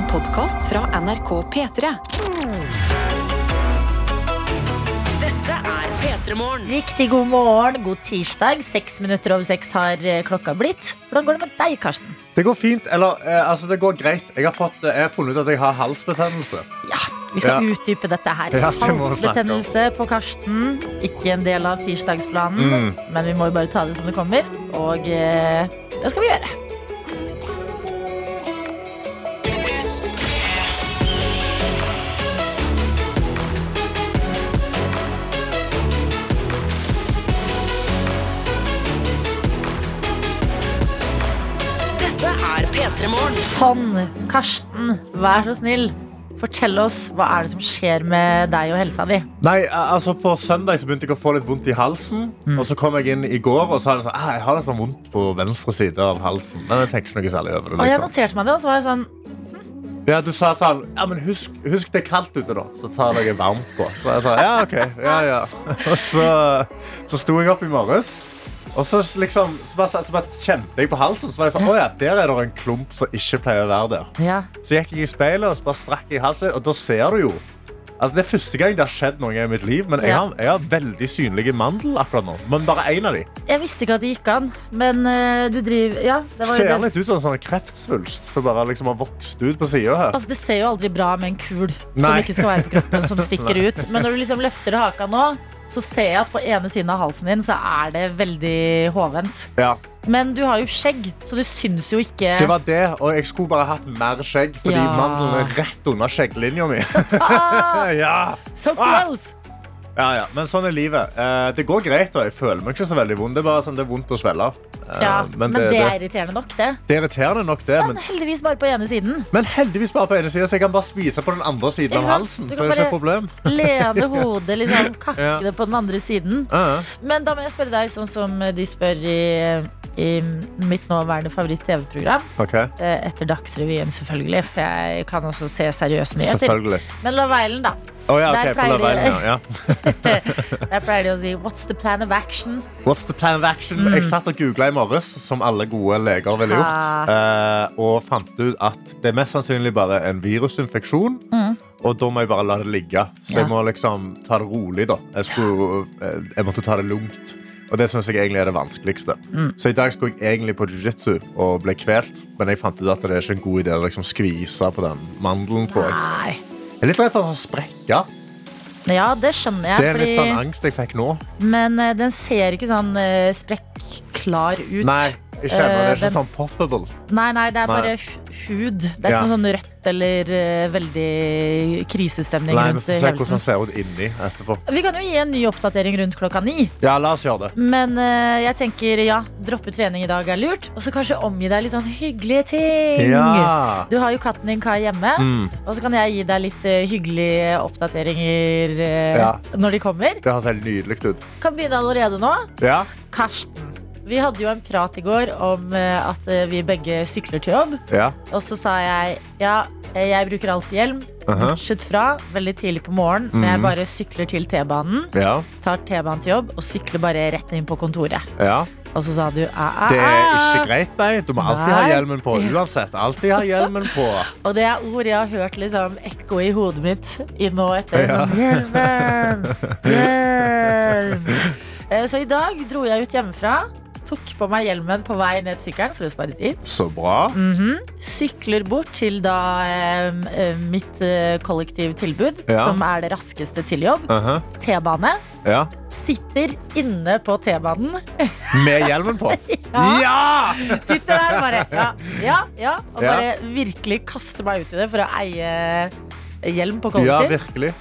En podkast fra NRK P3. Dette er P3 Morgen. Riktig god morgen, god tirsdag. Seks minutter over seks har eh, klokka blitt. Hvordan går det med deg, Karsten? Det går fint. Eller, eh, altså, det går greit. Jeg har, fått, eh, jeg har funnet ut at jeg har halsbetennelse. Ja, Vi skal Ja. utdype dette her. Ja, det. Halsbetennelse på Karsten. Ikke en del av tirsdagsplanen, Mm. men vi må jo bare ta det som det kommer. Og eh, det skal vi gjøre. Sånn, Karsten, vær så snill. Fortell oss hva er det som skjer med deg og helsa di. Nei, altså På søndag så begynte jeg å få litt vondt i halsen. Og Så kom jeg inn i går og så hadde jeg sånn, ah, jeg har litt sånn vondt på venstre side av halsen. Men jeg tenkte ikke noe særlig over det. Og jeg liksom. noterte meg det, og så var jeg sånn Ja, Du sa sånn ja, men husk, husk det er kaldt ute, da. Så tar jeg varmt på. Så jeg sa ja, OK. Ja, ja. Og så, så sto jeg opp i morges. Og så, liksom, så, bare, så bare kjente jeg på halsen. Så var jeg sånn, ja, Der er det en klump som ikke pleier å være der. Ja, Så gikk jeg i speilet og så bare strakk jeg halsen og da ser du jo Altså, det er første gang det har skjedd noe i mitt liv, men jeg har, jeg har veldig synlige mandel akkurat nå. Men bare én av de. Jeg visste ikke at det gikk an, men uh, du driver Ja, det Ser det. litt ut som en sånn kreftsvulst som bare liksom har vokst ut på sida her. Altså, det ser jo aldri bra med en kul som ikke skal være på kroppen, som stikker ut. Men når du liksom løfter haka nå, så ser jeg at på ene siden av halsen din så er det veldig hovent. Ja, Men du har jo skjegg, så det syns jo ikke Det var det, og jeg skulle bare hatt mer skjegg, fordi Ja. mandelen er rett under skjegglinja mi. ah, ja. So close! Ja, ja, men sånn er livet. Eh, det går greit, og jeg føler meg ikke så veldig vond. Det er bare sånn, det er vondt å svelge. Eh, Ja, men, det, det, er irriterende nok, det. det er irriterende nok, det. Men Men, heldigvis bare på ene siden. men heldigvis bare på ene sida, så jeg kan bare spise på den andre siden av halsen. Du Så kan det er ikke et problem. Lene hodet, liksom kakke Ja. det på den andre siden. Ja. Men da må jeg spørre deg sånn som de spør i, i mitt nåværende favoritt-TV-program. Ok, Eh, Etter Dagsrevyen, selvfølgelig. For jeg kan også se seriøse nyheter. Men La Veilen, da. Å ja, Der ok, på pleier de-. Der pleier de å si 'What's the plan of action?' What's the plan of action? Jeg satt og googla i morges, som alle gode leger ville gjort, eh, og fant ut at det er mest sannsynlig bare en virusinfeksjon. Og da må jeg bare la det ligge. Så jeg må liksom ta det rolig. da Jeg, skulle, eh, jeg måtte ta det lugnt. Og det syns jeg egentlig er det vanskeligste. Så i dag skulle jeg egentlig på jiu-jitsu og ble kvelt, men jeg fant ut at det er ikke en god idé å liksom skvise på den mandelen. Tror jeg. Nei. Jeg er litt redd for å sprekke. Ja, det skjønner jeg. Det er litt fordi, sånn angst jeg fikk nå. men eh, den ser ikke sånn uh, sprekkklar ut. Nei, jeg ennå. det Eh, er ikke den- sånn poppable. Nei, nei, det er bare hu- hud. Det er ikke noe sånn rødt eller eh, veldig krisestemning Nei, Vi får se hvordan hevelsen. ser inni etterpå. Vi kan jo gi en ny oppdatering rundt klokka ni. Ja, la oss gjøre det. Men uh, jeg tenker ja, droppe trening i dag er lurt. Og så kanskje omgi deg litt sånn hyggelige ting. Ja. Du har jo katten din Kai hjemme. Mm, Og så kan jeg gi deg litt uh, hyggelige oppdateringer uh, Ja. når de kommer. det høres helt nydelig ut. Kan begynne allerede nå. Ja. Karsten. Vi hadde jo en prat i går om eh, at eh, vi begge sykler til jobb. Ja. Og så sa jeg ja, eh, jeg bruker alltid hjelm. Bortsett fra veldig tidlig på morgenen når jeg Mhm. bare sykler til T-banen. ja. Tar T-banen til jobb og sykler bare rett inn på kontoret. ja. Og så sa du æ-æ. Det er ikke ah. greit, nei. Du må alltid ha hjelmen på. Uansett. Alltid ha hjelmen på. Og det er ord jeg har hørt liksom ekko i hodet mitt i nå etter. Ja. Hjelmen! Hjelm! Så i dag dro jeg ut hjemmefra. Tok på meg hjelmen på vei ned sykkelen for å spare tid. Så bra. Mhm. Sykler bort til da eh, mitt kollektivtilbud, Ja. som er det raskeste til jobb. Aha. T-bane. Ja. Sitter inne på T-banen. Med hjelmen på. Ja. Ja! Sitter der bare ja, ja, ja, og Ja. bare virkelig kaster meg ut i det for å eie hjelm på Ja, kollektiv. virkelig.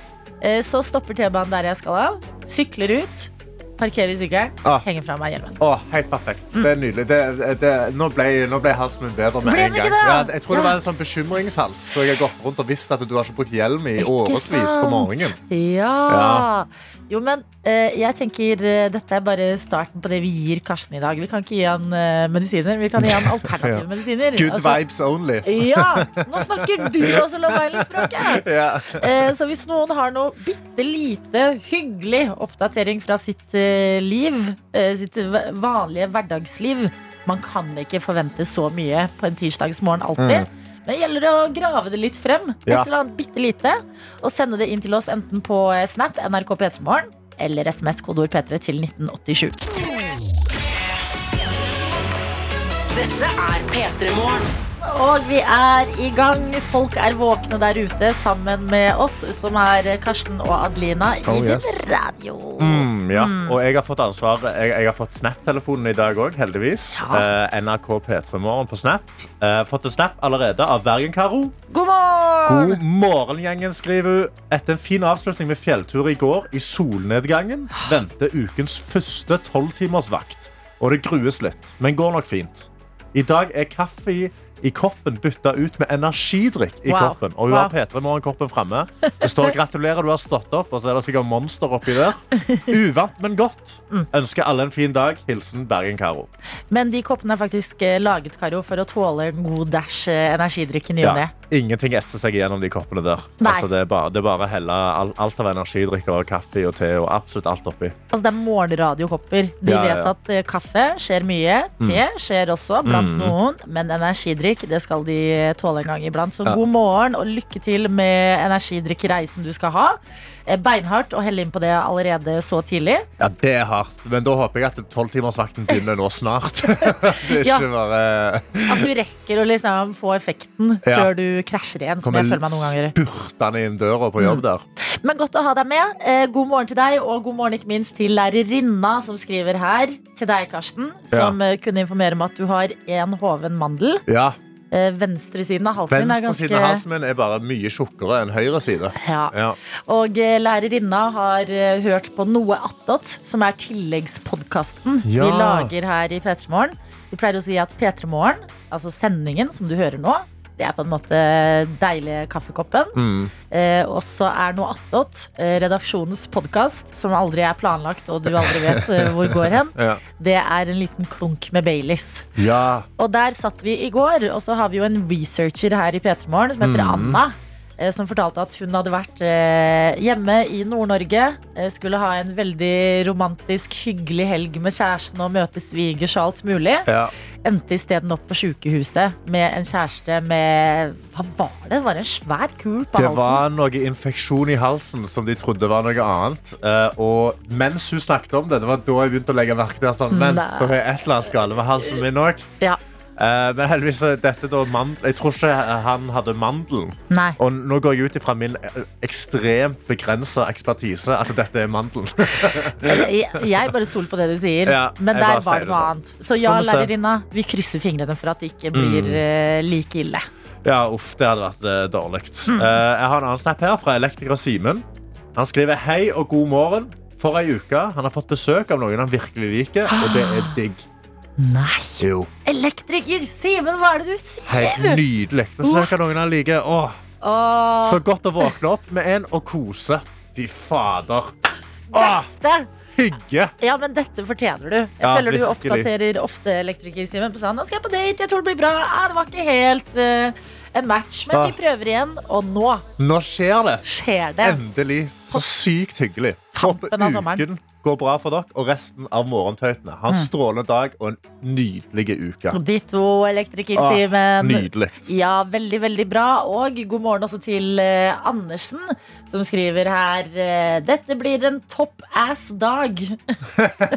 Eh, Så stopper T-banen der jeg skal av. Sykler ut. Parkerer sykkelen. Ah. Henger fra meg hjelmen. Oh, helt perfekt. Det er nydelig. Det, det, nå, ble, nå ble halsen min bedre med en gang. Ja, jeg tror det var en sånn bekymringshals. For jeg har gått rundt og visst at du har ikke brukt hjelm i årevis på morgenen. Ja. Ja. Jo, men eh, jeg tenker eh, dette er bare starten på det vi gir Karsten i dag. Vi kan ikke gi han eh, medisiner, vi kan gi han alternative Ja. medisiner. Good Altså, vibes only. Ja! Nå snakker du også Love Island-språket. Ja. Så hvis noen har noe bitte lite hyggelig oppdatering fra sitt eh, liv, eh, sitt vanlige hverdagsliv Man kan ikke forvente så mye på en tirsdagsmorgen alltid. Mm. Det gjelder å grave det litt frem. Et Ja. eller annet bitte lite. Og sende det inn til oss enten på eh, Snap, NRK P3morgen, eller SMS kodeord P3 til 1987. Dette er P3 Morgen. Og vi er i gang. Folk er våkne der ute sammen med oss, som er Karsten og Adelina i Oh, yes. din radio. Mm, ja. Og jeg har fått ansvar Jeg, jeg har fått Snap-telefonen i dag òg, heldigvis. Ja. Eh, NRK P3 Morgen på Snap. Eh, fått en snap allerede av Bergen-Karo. God morgen! God morgen, gjengen, skriver hun. Etter en fin avslutning med fjelltur i går, i solnedgangen, venter ukens første tolvtimersvakt. Og det grues litt, men går nok fint. I dag er kaffe i, i koppen bytta ut med energidrikk i Wow. koppen. Og hun Wow. har P3 Morgen-koppen framme. Det står 'gratulerer, du har stått opp', og så er det sikkert Monster oppi der. Uvant, men godt. Mm. Ønsker alle en fin dag. Hilsen Bergen-Karo. Men de koppene er faktisk eh, laget Karo, for å tåle en god dash eh, energidrikk i ny og ne. Ingenting etser seg gjennom de koppene der. Altså, det er bare, det er bare å helle alt, alt av energidrikker og kaffe og te og absolutt alt oppi. Altså, det er morgenradiokopper. De Ja, vet ja. at eh, kaffe skjer mye, te skjer også blant Mm. noen, men energidrikk det skal de tåle en gang iblant. Så Ja. god morgen og lykke til med energidrikkreisen du skal ha. Eh, Beinhardt å helle inn på det allerede så tidlig. Ja, det er hardt. Men da håper jeg at tolvtimersvakten begynner nå snart. Ja. bare At du rekker å liksom få effekten Ja. før du krasjer igjen, som kommer jeg føler meg noen ganger. spurtende inn døra på jobb der. Men godt å ha deg med. Eh, God morgen til deg, og god morgen ikke minst til lærerinna som skriver her. Til deg, Karsten, som ja. kunne informere om at du har én hoven mandel. Ja, Eh, Venstresiden av halsen min er ganske Venstresiden av halsen min er bare mye tjukkere enn høyre side. ja. Ja. Og eh, lærerinna har eh, hørt på Noe attåt, som er tilleggspodkasten Ja. vi lager her i P3 Morgen. Vi pleier å si at P3 Morgen, altså sendingen som du hører nå, det er på en måte deilige kaffekoppen. Mm. Eh, og så er Noe attåt eh, redaksjonens podkast, som aldri er planlagt, og du aldri vet eh, hvor går hen. Ja. Det er en liten klunk med Baileys. ja. Og der satt vi i går, og så har vi jo en researcher her i P3 Morgen som heter Mm. Anna. Eh, Som fortalte at hun hadde vært eh, hjemme i Nord-Norge. eh, Skulle ha en veldig romantisk, hyggelig helg med kjæresten og møte svigers og alt mulig. ja. Endte isteden opp på sjukehuset med en kjæreste med Hva var det? Det var en svær kul på Det halsen. var noe infeksjon i halsen som de trodde var noe annet. Og mens hun snakket om det, det var da jeg begynte å legge merke til at sånn, vent, Nei. da er et eller annet galt med halsen min òg. Ja. Men heldigvis dette da mandel. Jeg tror ikke han hadde mandelen. Nei. Og nå går jeg ut ifra min eh, ekstremt begrensa ekspertise at dette er mandelen. Jeg, jeg bare stoler på det du sier, Ja, men der var det noe sånn. annet. Så ja, lærerinna, vi krysser fingrene for at det ikke blir Mm. eh, like ille. Ja, uff, det hadde vært uh, dårlig. Eh, jeg har en annen snap her fra elektriker Simen. Han skriver hei og god morgen. For ei uke. Han har fått besøk av noen han virkelig liker, og det er digg. Nei! Jo, Elektriker! Simen, hva er det du sier? Helt nydelig. Det ser hva noen han liker. Åh, Åh, så godt å våkne opp med en og kose. Fy fader. Åh, beste! hygge. Ja, men dette fortjener du. Jeg Ja, føler du virkelig. oppdaterer ofte elektriker Simen på sånn Nå skal jeg på date, jeg tror det blir bra. Ah, det var ikke helt uh, en match, men vi prøver igjen. Og nå Nå skjer det. skjer det. Endelig. Så sykt hyggelig. Håper uken går bra for dere og resten av morgentøytene. Ha en Mm. strålende dag og en nydelig uke. Ditto, elektriker Ah, Simen. Nydelig. Ja, veldig, veldig bra. Og god morgen også til uh, Andersen, som skriver her uh, Dette blir en topp ass-dag.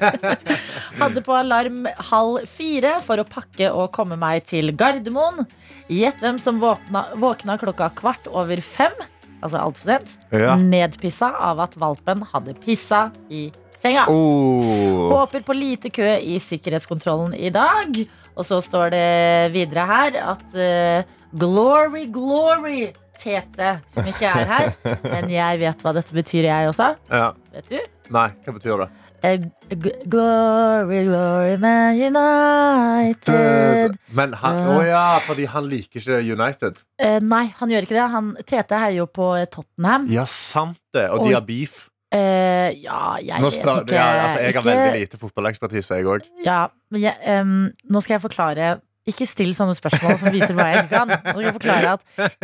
Hadde på alarm halv fire for å pakke og komme meg til Gardermoen. Gjett hvem som våkna, våkna klokka kvart over fem. Altså altfor sent. Ja. Nedpissa av at valpen hadde pissa i senga. Oh. Håper på lite kø i sikkerhetskontrollen i dag. Og så står det videre her at uh, glory, glory, Tete, som ikke er her. Men jeg vet hva dette betyr, jeg også. Ja. Vet du? Nei, hva betyr det? Eh, glory, glory, man united. Men han, Ja. å ja, fordi han liker ikke United. Eh, nei, han gjør ikke det. Han, Tete heier jo på Tottenham. Ja, sant det. Og og de har beef. Eh, ja, jeg Nå spør, ikke. ja, altså, jeg har Ikke- veldig lite fotballekspertise, jeg òg. Ja, men jeg, em, nå skal jeg forklare Ikke still sånne spørsmål som viser hva jeg ikke kan. Nå skal jeg forklare at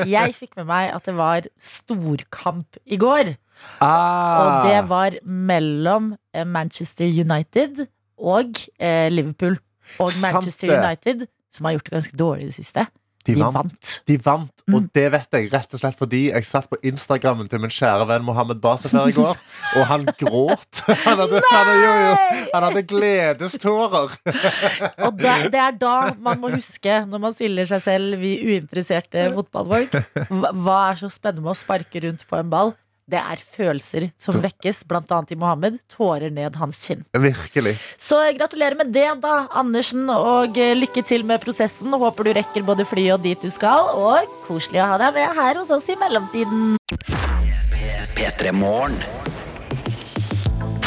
jeg fikk med meg at det var storkamp i går. Ah. Og det var mellom eh, Manchester United og eh, Liverpool. Og Manchester det. United, som har gjort det ganske dårlig i det siste. De De vant. vant. De vant, Mm. og det vet jeg rett og slett fordi jeg satt på Instagrammen til min kjære venn Mohammed Basefer i går, og han gråt. Han hadde, han hadde, jo, jo, han hadde gledestårer. Og det, det er da man må huske, når man stiller seg selv, vi uinteresserte fotballfolk, hva er så spennende med å sparke rundt på en ball? Det er følelser som vekkes, annet i Mohammed. Tårer ned hans kinn. Virkelig. Så gratulerer med det, da, Andersen, og eh, lykke til med prosessen. Håper du rekker både flyet og dit du skal, og koselig å ha deg med her hos oss i mellomtiden. P3 Morgen.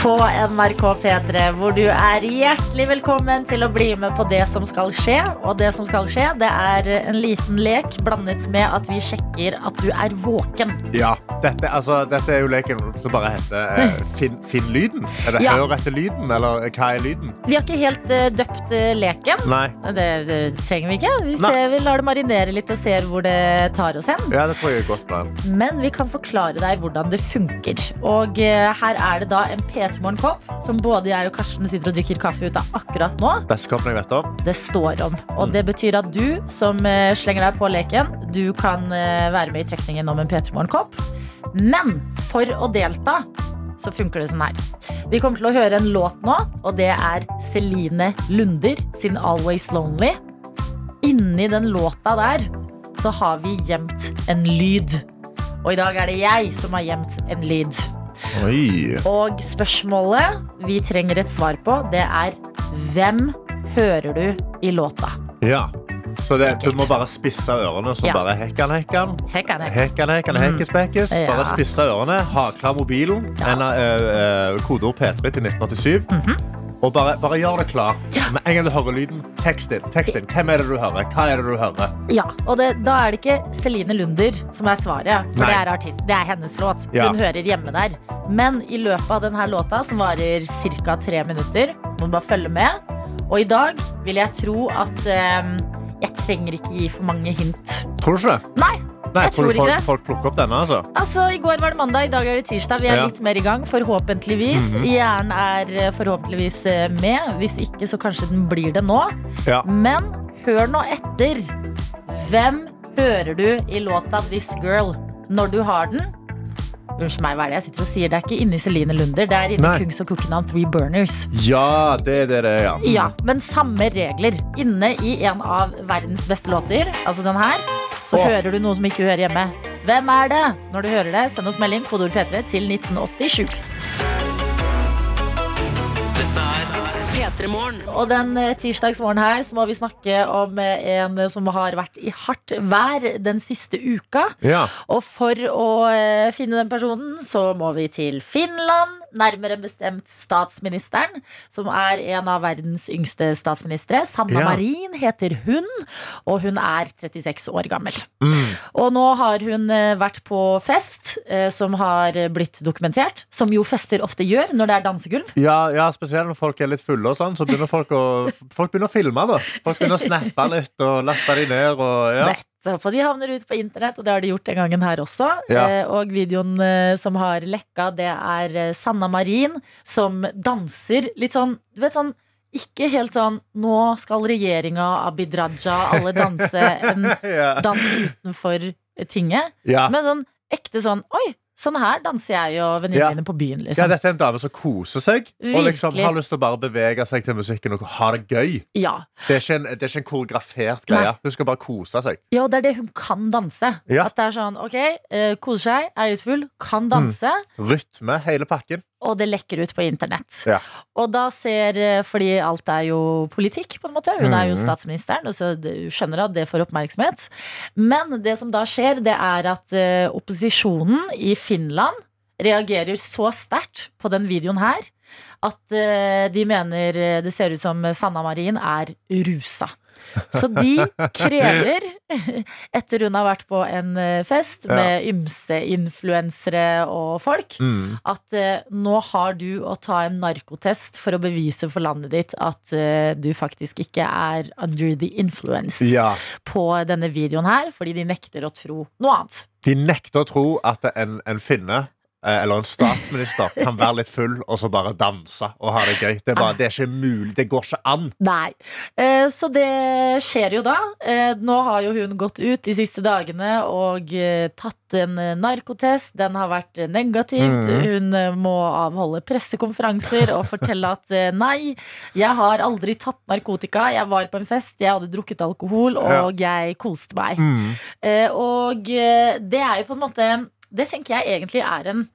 På NRK P3, hvor du er hjertelig velkommen til å bli med på det som skal skje. Og det som skal skje, det er en liten lek blandet med at vi sjekker at du er våken. Ja, dette, altså, dette er jo leken som bare heter eh, Finn, fin lyden. Er det Ja. Hør etter lyden, eller hva er lyden? Vi har ikke helt uh, døpt eh, leken. Nei. Det, det trenger vi ikke. Vi, ser, vi lar det marinere litt og ser hvor det tar oss hen. Ja, det tror jeg er godt plan. Men vi kan forklare deg hvordan det funker. Og uh, her er det da en P3 Morgen-kopp som både jeg og Karsten sitter og drikker kaffe ut av akkurat nå. Beste koppen jeg vet om. det står om. Og det betyr at du som eh, slenger deg på leken, du kan eh, være med i trekningen om en P3 Morgen-kopp. Men for å delta så funker det sånn her. Vi kommer til å høre en låt nå, og det er Celine Lunder sin Always Lonely. Inni den låta der så har vi gjemt en lyd. Og i dag er det jeg som har gjemt en lyd. Oi. Og spørsmålet vi trenger et svar på, det er hvem hører du i låta? Ja. Så det, du må bare spisse ørene, så Ja. bare hekkan, hekkan. Hekkan, hekkan. Hekkan, hekkan, hekkes, bekkes. Ja. Bare spisse ørene, ha klar mobilen, Ja. eh, eh, kodeord P3 til 1987. Og bare, bare gjør det klar. Med en gang du hører lyden, tekst inn. Tekst inn. Hvem er det du hører? Hva er det du hører? Ja, og det, da er det ikke Celine Lunder som er svaret. For Nei. det er artist, det er hennes låt. Ja. Hun hører hjemme der. Men i løpet av denne låta, som varer ca. tre minutter, må du bare følge med. Og i dag vil jeg tro at um, jeg trenger ikke gi for mange hint. Tror du ikke det? Nei, Nei, Jeg tror du ikke folk, det. folk plukker opp denne, altså? altså i går var det mandag, i dag er det tirsdag. Vi er Ja. litt mer i gang, forhåpentligvis. Mhm. Hjernen er eh, forhåpentligvis eh, med. Hvis ikke, så kanskje den blir det nå. Ja. Men hør nå etter. Hvem hører du i låta This Girl når du har den? Unnskyld meg, hva er det jeg sitter og sier? Det er ikke inni Celine Lunder, det er inni Nei. Kungs og Cookenavn Three Burners. Ja, det er det ja. Ja, men samme regler. Inne i en av verdens beste låter, altså den her, så Åh. hører du noe som ikke hører hjemme. Hvem er det? Når du hører det, send oss melding kodeord P3 til 1987. Dette er P3 Morgen. Og den eh, tirsdagsmorgen her så må vi snakke om eh, en som har vært i hardt vær den siste uka. ja. Og for å eh, finne den personen, så må vi til Finland. Nærmere bestemt statsministeren, som er en av verdens yngste statsministre. Sanna Ja. Marin heter hun, og hun er 36 år gammel. Mm. Og nå har hun eh, vært på fest, eh, som har blitt dokumentert. Som jo fester ofte gjør når det er dansegulv. Ja, ja, spesielt når folk er litt fulle og sånn, så begynner folk å, folk begynner å filme, da. Folk begynner å snappe litt og laste de ned og ja. Og de havner ut på internett, og det har de gjort den gangen her også. Ja. Eh, og videoen eh, som har lekka, det er eh, Sanna Marin som danser litt sånn, du vet sånn ikke helt sånn Nå skal regjeringa, Abid Raja, alle danse en Ja. dans utenfor tinget. Ja. Men sånn ekte sånn Oi, sånn her danser jeg og Ja. venninnene mine på byen, ja, liksom. dette er en dame som koser seg og liksom har lyst til å bare bevege seg til musikken og ha det gøy. Ja. Det er en, det er ikke en koreografert greie. Hun skal bare kose seg. ja, det er det hun kan danse. Ja. At det er sånn OK, uh, koser seg, er litt full, kan danse. Rytme, hele pakken. Og det lekker ut på internett. Ja. Og da ser eh, Fordi alt er jo politikk, på en måte. Hun er jo Mhm. statsministeren, og så skjønner skjønner at det får oppmerksomhet. Men det som da skjer, det er at eh, opposisjonen i Finland reagerer så sterkt på den videoen her at eh, de mener det ser ut som Sanna Marin er rusa. Så de krever, etter hun har vært på en eh, fest med ymse influensere og folk, Mm. at eh, nå har du å ta en narkotest for å bevise for landet ditt at eh, du faktisk ikke er under the influence Ja. på denne videoen her, fordi de nekter å tro noe annet. De nekter å tro at en, en finne eller en statsminister kan være litt full og så bare danse og ha det gøy. Det bare, det er ikke mulig. Det går ikke an. Nei. Eh, så det skjer jo da. Eh, nå har jo hun gått ut de siste dagene og eh, tatt en eh, narkotest. Den har vært eh, negativt. Mhm. Hun eh, må avholde pressekonferanser og fortelle at eh, nei, jeg har aldri tatt narkotika. Jeg var på en fest, jeg hadde drukket alkohol, og jeg koste meg. Mm. Eh, og eh, det er jo på en måte Det tenker jeg egentlig er en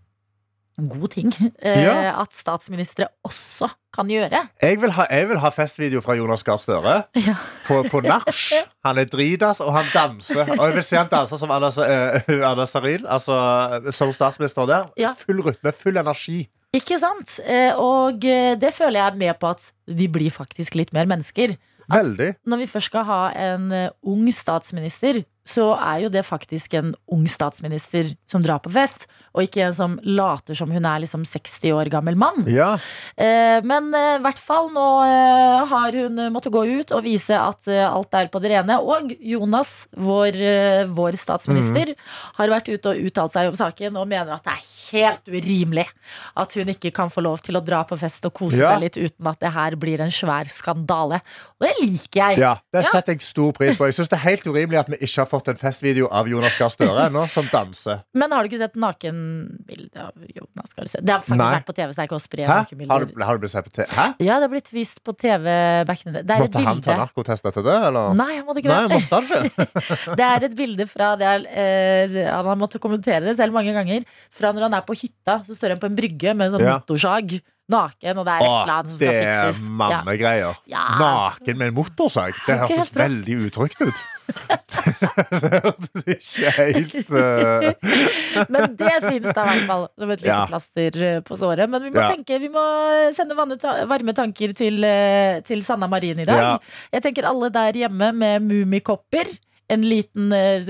god ting. eh, Ja. At statsministre også kan gjøre. Jeg vil ha, jeg vil ha festvideo fra Jonas Gahr Støre Ja. på, på nach. Han er dritas, og han danser. Og jeg vil se han danser som Anna, eh, Anna Saril, altså som statsminister der. Ja. Full rytme, full energi. Ikke sant? Eh, Og eh, det føler jeg er med på at de blir faktisk litt mer mennesker. Veldig. Når vi først skal ha en eh, ung statsminister, så er jo det faktisk en ung statsminister som drar på fest, og ikke en som later som hun er liksom 60 år gammel mann. Ja. Eh, Men eh, i hvert fall nå eh, har hun måttet gå ut og vise at alt er på det rene. Og Jonas, vår, vår statsminister, har vært ute og uttalt seg om saken og mener at det er helt urimelig at hun ikke kan få lov til å dra på fest og kose Ja. seg litt uten at det her blir en svær skandale. Og det liker jeg. ja. Det setter jeg stor pris på. Jeg synes det er helt urimelig at vi ikke har fått en festvideo av Jonas Gahr Støre nå, som danser. Men har du ikke sett nakenbildet av Jonas? Gahr Støre? Det har faktisk Nei. vært på TV, så det er ikke spre Hæ? Har har det blitt sett på TV? Hæ? Ja, det har blitt vist på TV back in the day. Det Måtte han ta narkotest etter det, eller? Nei, han måtte ikke Nei, måtte? Det er et bilde fra det er, eh, Han har måttet kommentere det selv mange ganger. Fra når han er på hytta, så står han på en brygge med en sånn Ja. motorsag. Naken, og det er et eller annet som det skal fikses. er mannegreier. Ja. Naken med en motorsag. Det hørtes veldig utrygt ut. det hørtes ikke helt uh... Men det finnes da i hvert fall som et lite Ja. plaster eh, på såret. Men vi må Ja. tenke, vi må sende varme tanker til, eh, til Sanna Marin i dag. Jeg tenker alle der hjemme med mummikopper. En liten eh,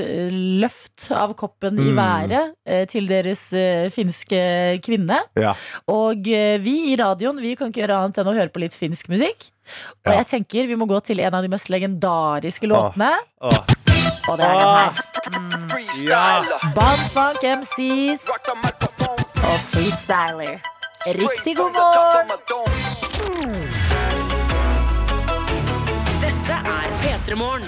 løft av koppen i Mm. været eh, til deres eh, finske kvinne. Ja. Og vi i radioen vi kan ikke gjøre annet enn å høre på litt finsk musikk. Og Ja. jeg tenker vi må gå til en av de mest legendariske låtene. Åh. Og det er den her. Ja. Bamfunk MCs og freestyler. Riktig god morgen! Dette er P3 Morgen.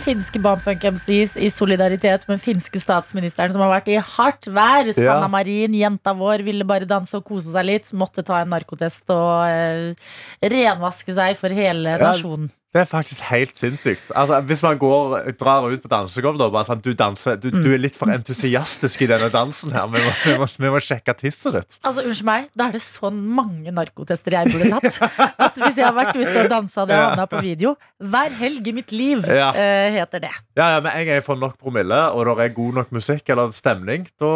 Finske Bamfunk MCs i solidaritet med finske statsministeren som har vært i hardt vær. Sanna Marin, jenta vår, ville bare danse og kose seg litt. Måtte ta en narkotest og eh, renvaske seg for hele Ja. nasjonen. Det er faktisk helt sinnssykt. Altså, hvis man går, drar ut på dansegulvet og bare sånn, du, danser, du, du er litt for entusiastisk i denne dansen her. Vi må, vi må, vi må sjekke tisset ditt. Altså, Unnskyld meg, da er det så mange narkotester jeg burde tatt. At Hvis jeg har vært ute og dansa det havna på video Hver helg i mitt liv Ja. uh, heter det. Ja, ja, men en gang jeg får nok promille, og det er god nok musikk eller stemning, da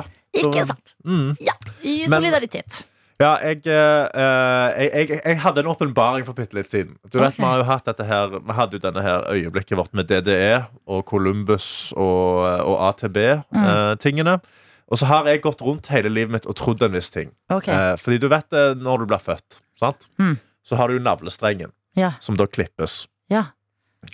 ja. da- Ikke sant? Mm. Ja, I Men- solidaritet. Ja, jeg, eh, jeg, jeg, jeg hadde en åpenbaring for bitte litt siden. Du vet, okay. Vi har jo hatt dette her Vi hadde jo denne her øyeblikket vårt med DDE og Columbus og, og ATB-tingene. og så har jeg gått rundt hele livet mitt og trodd en viss ting. Okay. Eh, fordi du vet når du blir født, sant? Mm. så har du jo navlestrengen, Ja. som da klippes. Ja.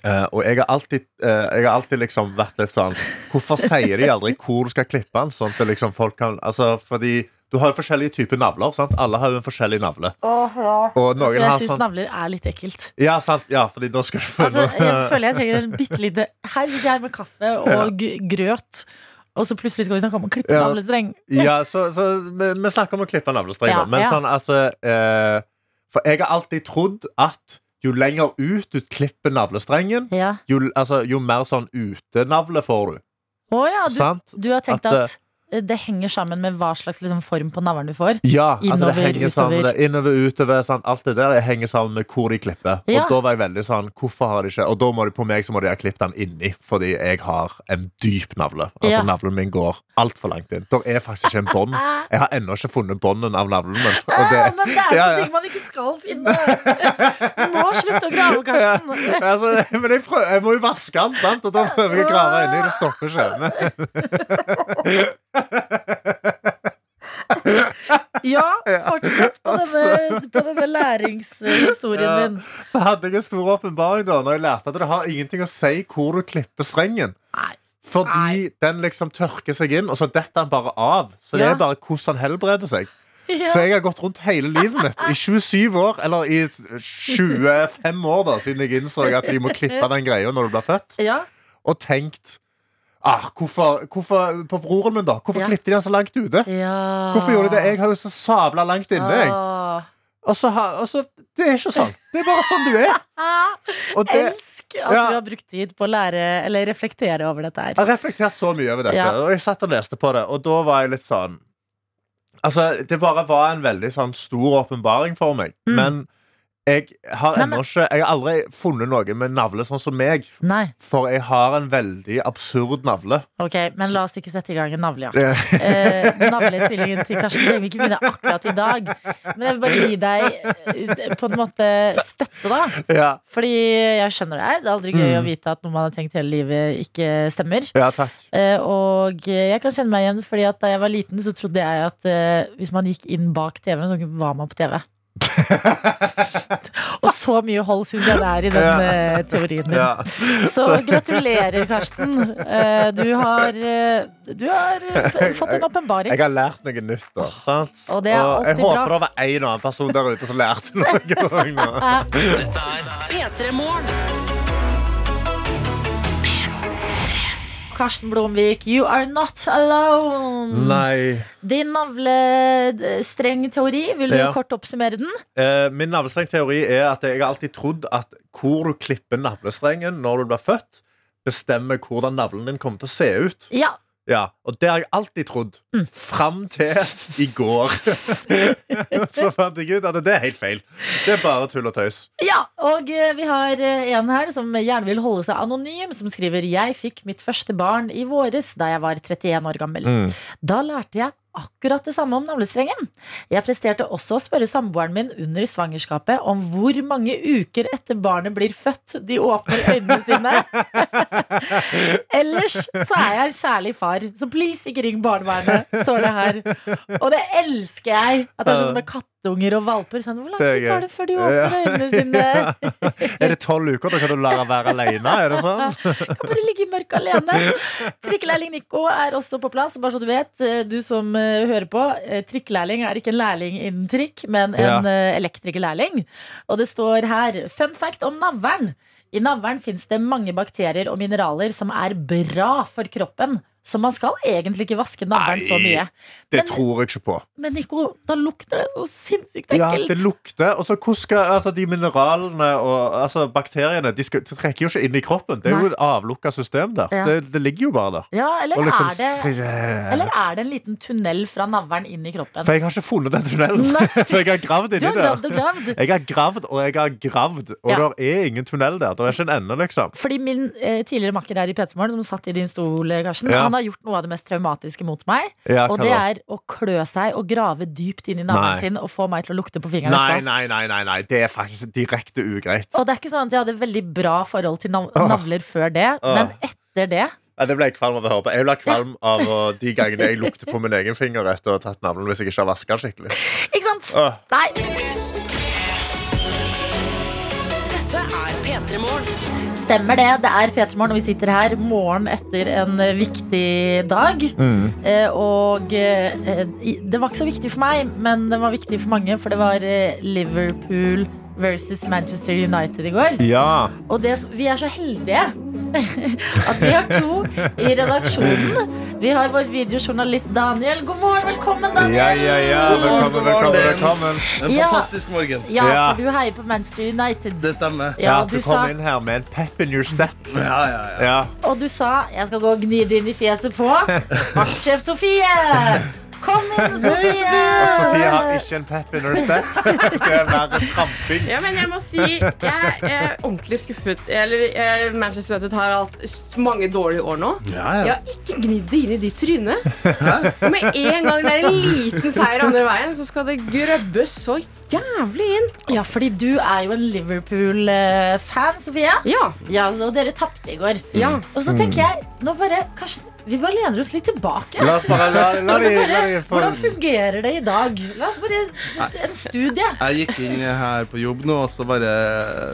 Eh, og jeg har, alltid, eh, jeg har alltid liksom vært litt sånn Hvorfor sier de aldri hvor du skal klippe den? Sånn at liksom folk kan Altså, fordi du har jo forskjellige typer navler. sant? Alle har jo en forskjellig navle. Åh, ja. Og Jeg noen tror har jeg syns sånn navler er litt ekkelt. Ja, sant, ja, fordi da skal du Altså, jeg føler jeg trenger en bitte lite Her sitter jeg med kaffe og g- grøt, og så plutselig skal vi snakke om å klippe Ja. navlestreng. Ja, så, så vi, vi snakker om å klippe navlestreng, Ja, men ja. sånn, altså eh, For jeg har alltid trodd at jo lenger ut du klipper navlestrengen, Ja. jo, altså, jo mer sånn utenavle får du. Å ja, du, sant? du har tenkt At, at, det henger sammen med hva slags liksom, form på navlen du får? Ja, at det henger sammen utover. det, Innover, utover, sånn, alt det der det henger sammen med hvor de klipper. Ja. Og da var jeg veldig sånn, hvorfor har de ikke Og da må de på meg så må de ha klippet den inni, fordi jeg har en dyp navle. Altså Ja. Navlen min går altfor langt inn. Det er faktisk ikke en bånd. Jeg har ennå ikke funnet bånden av navlen min. Ah, det, men det er Ja, ja. ting man ikke skal finne! Du må slutte å grave, Karsten. altså, men jeg, prøver, jeg må jo vaske den, sant? og da prøver jeg å grave inni. Det stopper ikke. Ja, fortsett på denne, på denne læringshistorien Ja. din. så hadde jeg en stor åpenbaring da Når jeg lærte at det har ingenting å si hvor du klipper strengen. Nei. Fordi den liksom tørker seg inn, og så detter den bare av. Så det Ja. er bare hvordan han helbreder seg. Så jeg har gått rundt hele livet mitt i 27 år, eller i 25 år, da, siden jeg innså at de må klippe den greia når du blir født, Ja. og tenkt ah, hvorfor, hvorfor, På broren min, da. Hvorfor Ja. klippet de den så langt ute? ja. Hvorfor gjorde de det? Jeg har jo så sabla langt inne. Jeg. Og så, og så, det er ikke sånn. Det er bare sånn du er. Og det, Elsk at Ja. du har brukt tid på å lære eller reflektere over dette her. Jeg har reflektert så mye over dette, og jeg satt og leste på det, og da var jeg litt sånn Altså, det bare var en veldig sånn stor åpenbaring for meg. Mm. Men jeg har Nei, men- ikke Jeg har aldri funnet noen med navle sånn som meg. Nei, For jeg har en veldig absurd navle. ok, men la oss ikke sette i gang en navlejakt. Eh, Navletvillingen til Karsten trenger vi ikke finne akkurat i dag. Men jeg vil bare gi deg eh, på en måte støtte, da. Ja, Fordi jeg skjønner det her. Det er aldri gøy Mm. å vite at noe man har tenkt hele livet, ikke stemmer. ja takk. Eh, og jeg kan kjenne meg igjen, Fordi at da jeg var liten, så trodde jeg at eh, hvis man gikk inn bak TV-en, så var man på TV. og så mye hold syns jeg det er i den uh, teorien din. Ja. Så gratulerer, Karsten. Uh, du har, uh, du har fått en åpenbaring. Jeg har lært noe nytt, da. Sant? Og det er og jeg håper bra. det var en annen person der ute som lærte noe. Dette er P3 Morgen. Karsten Blomvik, you are not alone. Nei. Din navlestrengteori, vil du Ja. kort oppsummere den? Eh, min navlestrengteori er at jeg har alltid trodd at hvor du klipper navlestrengen når du blir født, bestemmer hvordan navlen din kommer til å se ut. Ja. Ja, Og det har jeg alltid trodd. Mm. Fram til i går. Så fant jeg ut at det er helt feil. Det er bare tull og tøys. ja. Og eh, vi har eh, en her som gjerne vil holde seg anonym, som skriver Jeg fikk mitt første barn i våres da jeg var 31 år gammel. Mm. Da lærte jeg akkurat det samme om navlestrengen. Jeg presterte også å spørre samboeren min under svangerskapet om hvor mange uker etter barnet blir født de åpner øynene sine. Ellers så er jeg en kjærlig far, så please ikke ring barnevernet, står det her. Og det elsker jeg. At det er sånn som med kattunger og valper. Sånn, hvor lang tid tar det før de åpner øynene sine? Er det tolv uker? Da kan du lære å være alene? Er det sånn? Kan bare ligge i mørket alene. Trikkelærling Nico er også på plass. Bare så du vet, eh, du som eh, hører på. eh, Trikkelærling er ikke en lærling innen trikk, men en ja. elektrikerlærling. Og det står her Fun fact om navlen. I navlen fins det mange bakterier og mineraler som er bra for kroppen. Så man skal egentlig ikke vaske navlen så mye. Det Men- tror jeg ikke på. Men Nico, da lukter det så sinnssykt Ja, det lukter. Og så hvordan skal altså, de mineralene og altså, bakteriene De, skal, trekker jo ikke inn i kroppen. Det er Nei. jo et avlukka system der. Ja. Det, det ligger jo bare der. ja, eller, liksom, er det, eller er det en liten tunnel fra navlen inn i kroppen? For jeg har ikke funnet den tunnelen. For jeg har gravd inni der. Jeg har gravd og jeg har gravd, og Ja. det er ingen tunnel der. Det er ikke en ende, liksom. Fordi min eh, tidligere makker her i Petermorgen, som satt i din stol, Karsten, Ja. Han har gjort noe av det mest traumatiske mot meg. Ja, Og det er å klø seg og grave dypt inn i navlen sin og få meg til å lukte på fingeren Nei, nei, nei, nei, nei. Det er faktisk direkte ugreit. Og det er ikke sånn at jeg hadde veldig bra forhold til nav navler før det, Åh. men etter det Ja, det ble jeg kvalm av å høre på. Jeg ble kvalm av de gangene jeg lukter på min egen finger etter å ha tatt navlen hvis jeg ikke har vaska den skikkelig. Ikke sant? Åh. Nei. Stemmer det. Det er P3 Morgen, og vi sitter her morgen etter en eh, viktig dag. Eh, og eh, det var ikke så viktig for meg, men det var viktig for mange, for det var Liverpool versus Manchester United i går. Ja. Og det, vi er så heldige at vi har to i redaksjonen. Vi har vår videojournalist Daniel. God morgen, velkommen, Daniel. Ja, ja, ja. Velkommen, velkommen. velkommen. En Ja. fantastisk morgen. Ja, for du heier på Manchester United. Det stemmer. Ja, Ja, du du kom sa, inn her med en pep in your step. Ja, ja, ja. Ja. og du sa 'jeg skal gå og gni det inn i fjeset på' vaktsjef Sofie. Kom inn, Sofie. Og Sofie har ikke en pep in her step. Det er mer tramping. Ja, men jeg må si jeg er ordentlig skuffet. Eller eh, Manchester United har hatt mange dårlige år nå. ja, Jeg har ikke gnidd det inn i ditt tryne. Og med en gang det er en liten seier andre veien, så skal det grøbbes så jævlig inn. Ja, fordi du er jo en Liverpool-fan, Sofie. Ja. Ja, og dere tapte i går. Ja. Og så tenker jeg nå bare, Karsten, vi bare lener oss litt tilbake. La oss bare la, la, vi, la vi få Hvordan fungerer det i dag? La oss bare En studie. Jeg gikk inn her på jobb nå, og så bare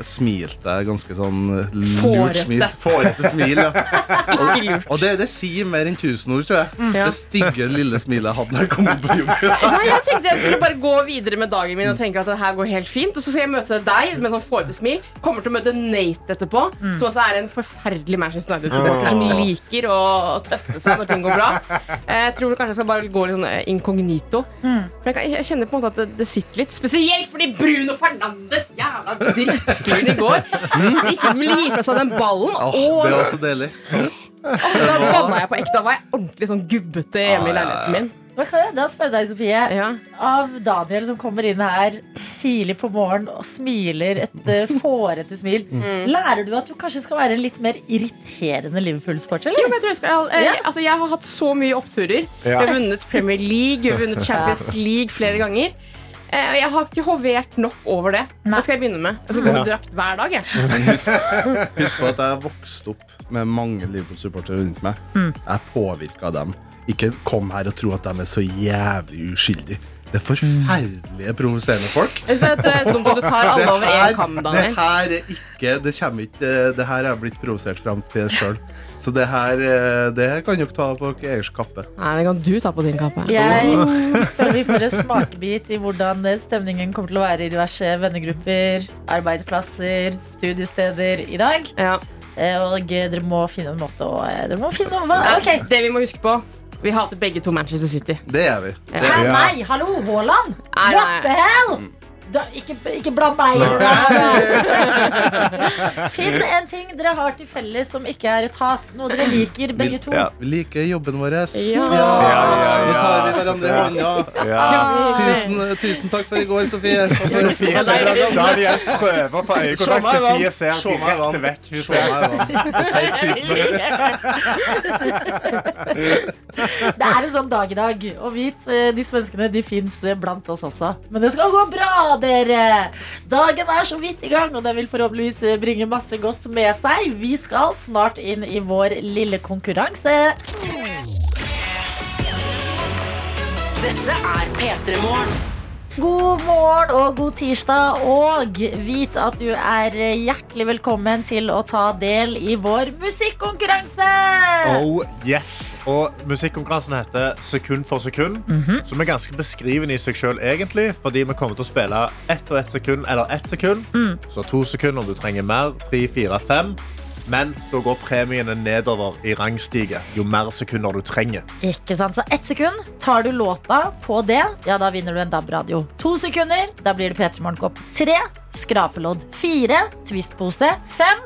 smilte jeg ganske sånn lurt smil. Fårete smil, ja. Og. Og det, det sier mer enn tusen ord, tror jeg. Ja. Det stygge lille smilet jeg hadde da jeg kom inn på jobb. Nei, jeg tenkte jeg skulle bare gå videre med dagen min og tenke at det her går helt fint. Og så skal jeg møte deg med sånn fårete smil. Kommer til å møte Nate etterpå, som også er en forferdelig Manchester United-supporter som liker å tøffe seg når ting går bra. Jeg tror kanskje jeg skal bare gå litt sånn inkognito. Mm. For jeg, kan, jeg kjenner på en måte at det, det sitter litt. Spesielt fordi Bruno Fernandes, jævla drittfyren i går, ikke ville gi fra seg den ballen. Åh, og det var så deilig. da banna jeg på ekte. Da var jeg ordentlig sånn gubbete hjemme i leiligheten min. Hva kan jeg da spørre deg, Sofie? Ja. Av Daniel som kommer inn her tidlig på morgenen og smiler et uh, fårete smil, lærer du at du kanskje skal være en litt mer irriterende Liverpool-sporter? Jo, men jeg, tror jeg, skal, jeg, Ja. altså, jeg har hatt så mye oppturer. Ja. Jeg har vunnet Premier League, jeg har vunnet Champions League flere ganger. Eh, Jeg har ikke hovert nok over det. Nei. Det skal jeg begynne med. Jeg skal gå med drakt hver dag. Jeg. Husk på at jeg vokste opp med mange Liverpool-supportere rundt meg. Jeg påvirka dem. Ikke kom her og tro at de er så jævlig uskyldige. Det er forferdelige, provoserende folk. Jeg synes Det er dumt at du tar alle over én kam, det her er ikke Det kommer ikke Det her er blitt provosert fram til sjøl. Så det her eh, Det her kan dere ta på deres kappe. Nei, det kan du ta på din kappe. Jeg føler vi får en smakebit i hvordan eh, stemningen kommer til å være i diverse vennegrupper, arbeidsplasser, studiesteder i dag. Ja. Eh, Og dere må finne en måte å Dere må finne noe okay. Det vi må huske på Vi hater begge to Manchester City. Det gjør vi. Ja. Det er vi. nei, hallo, Haaland! What the hell? Da, ikke, ikke bland meg inn i det her. Finn en ting dere har til felles som ikke er et hat. Noe dere liker, begge to. Ja. Vi liker jobben vår. Ja. ja, ja. Nå tar i hverandre i hånda. Ja. Tusen, tusen takk for i går, Sofie. Sofie, jeg prøve å få øyekontakt. Sofie ser Se direkte vekk. Hun ser Det er en sånn dag i dag. Og vit, eh, disse menneskene de fins blant oss også. Men det skal gå bra, dere! Dagen er så vidt i gang, og den vil forhåpentligvis bringe masse godt med seg. Vi skal snart inn i vår lille konkurranse. Dette er P3 Morgen. God morgen og god tirsdag, og vit at du er hjertelig velkommen til å ta del i vår musikkonkurranse! Oh yes, og Musikkonkurransen heter Sekund for sekund, som er ganske beskrivende i seg selv egentlig, fordi vi kommer til å spille ett og ett sekund eller ett sekund. Så to sekunder om du trenger mer, tre, fire, fem. Men da går premiene nedover i rangstige jo mer sekunder du trenger. Ikke sant, så ett sekund Tar du låta på det, ja da vinner du en DAB-radio. To sekunder, da blir det P3 Morgenkopp Tre, skrapelodd. Fire, twistpose. Fem,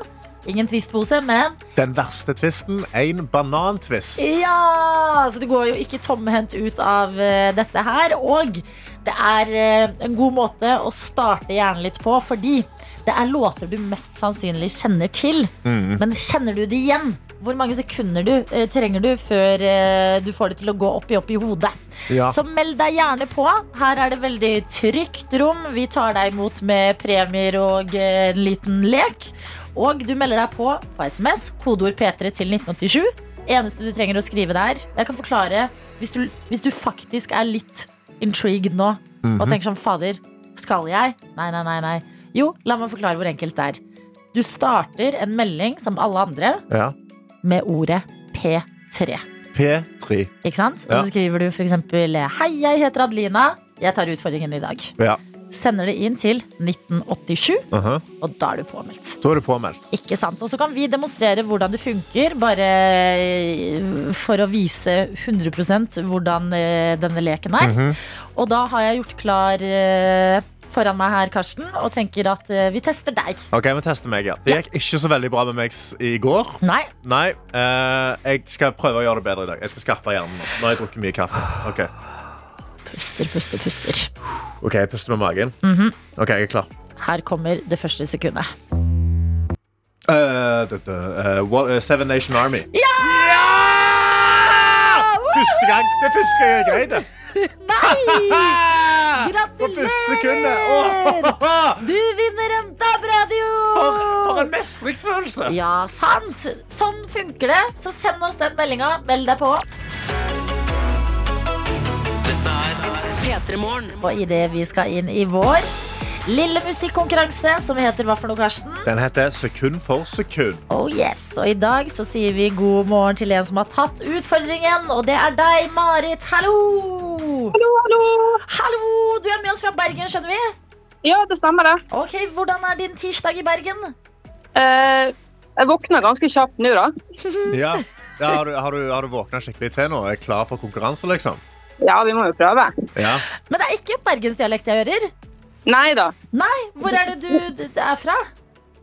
ingen twistpose, men Den verste tvisten, en banantvist. Ja, så du går jo ikke tomhendt ut av eh, dette her. Og det er eh, en god måte å starte hjernen litt på Fordi det er låter du mest sannsynlig kjenner til Men kjenner du det igjen? Hvor mange sekunder du, eh, trenger du før eh, du får det til å gå opp i opp i hodet? Ja. Så meld deg gjerne på. Her er det veldig trygt rom. Vi tar deg imot med premier og eh, en liten lek. Og du melder deg på på SMS, kodeord P3 til 1987. Eneste du trenger å skrive der Jeg kan forklare hvis du, hvis du faktisk er litt intrigued nå og tenker sånn Fader, skal jeg? Nei, nei, nei, nei. Jo, la meg forklare hvor enkelt det er. Du starter en melding som alle andre Ja. med ordet P3. P3. Ikke sant? Og Ja. så skriver du eksempel Hei, jeg heter Adelina. Jeg tar utfordringen i dag. Ja. Sender det inn til 1987, Uh-huh. og da er du påmeldt. Da er du påmeldt. Ikke sant? Og så kan vi demonstrere hvordan det funker, bare eh, for å vise 100 hvordan eh, denne leken er. Mhm. Og da har jeg gjort klar eh, foran meg her, Karsten, og tenker at eh, vi tester deg. Ok, vi tester meg, ja. Det gikk ikke så veldig bra med meg s- i går. Nei, Nei, eh, jeg skal prøve å gjøre det bedre i dag. Jeg skal skarpe hjernen nå. Nå har jeg drukket mye kaffe. Ok, puster, puster, puster. Ok, jeg puster med magen. Ok, jeg er klar. Her kommer det første sekundet. Eh, det- det, eh, what- eh, Seven Nation Army. Ja! Første gang! Det er første gang jeg greide. Nei! Åh, Du vinner en DAB-radio! for, for en mestringsfølelse! Ja, sant! Sånn funker det. Så send oss den meldinga. Meld deg på. Dette er P3 Morgen. Og idet vi skal inn i vår lille musikkonkurranse, som heter hva for noe, Karsten? Den heter Sekund for sekund. Oh yes, og i dag så sier vi god morgen til en som har tatt utfordringen, og det er deg, Marit. Hallo! Hallo, hallo. Hallo! Du er med oss fra Bergen, skjønner vi? Ja, det stemmer det. Ok, Hvordan er din tirsdag i Bergen? Eh, jeg våkna ganske kjapt nå, da. Ja. Ja, har, du, har, du, har du våkna skikkelig til nå? Er klar for konkurranse, liksom? Ja, vi må jo prøve. Ja. Men det er ikke bergensdialekt jeg hører. Nei da. Nei, hvor er det du, er fra?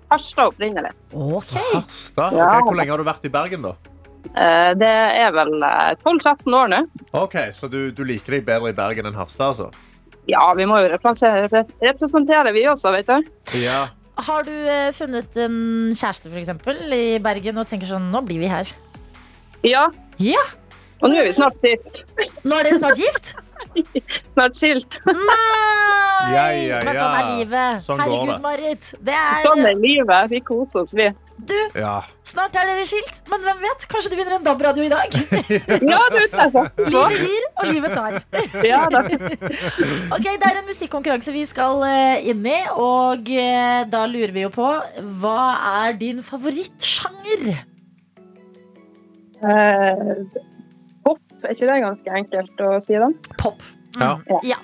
Harstad opprinnelig. Okay. Harstad? Ja. Hvor lenge har du vært i Bergen, da? Eh, det er vel eh, 12-13 år nå. Ok, Så du, du liker deg bedre i Bergen enn Harstad, altså? Ja, vi må jo representere, representere vi også, vet du. Ja. Har du eh, funnet en kjæreste for eksempel, i Bergen og tenker sånn Nå blir vi her. Ja, Ja, og nå er vi snart gift. Nå er dere snart gift? Snart skilt. Nei! Ja, ja, Men sånn er livet. Sånn Herregud, det. Marit. Det er Sånn er livet. Vi koser oss, vi. Du, ja. snart er dere skilt, men hvem vet? Kanskje du vinner en DAB-radio i dag? Ja, du vet det. Livet gir, og livet tar. Ja, da. Ok, Det er en musikkonkurranse vi skal eh, inn i, og eh, da lurer vi jo på Hva er din favorittsjanger? Eh, Pop, er ikke det ganske enkelt å si, den? Pop. Ja. Ja.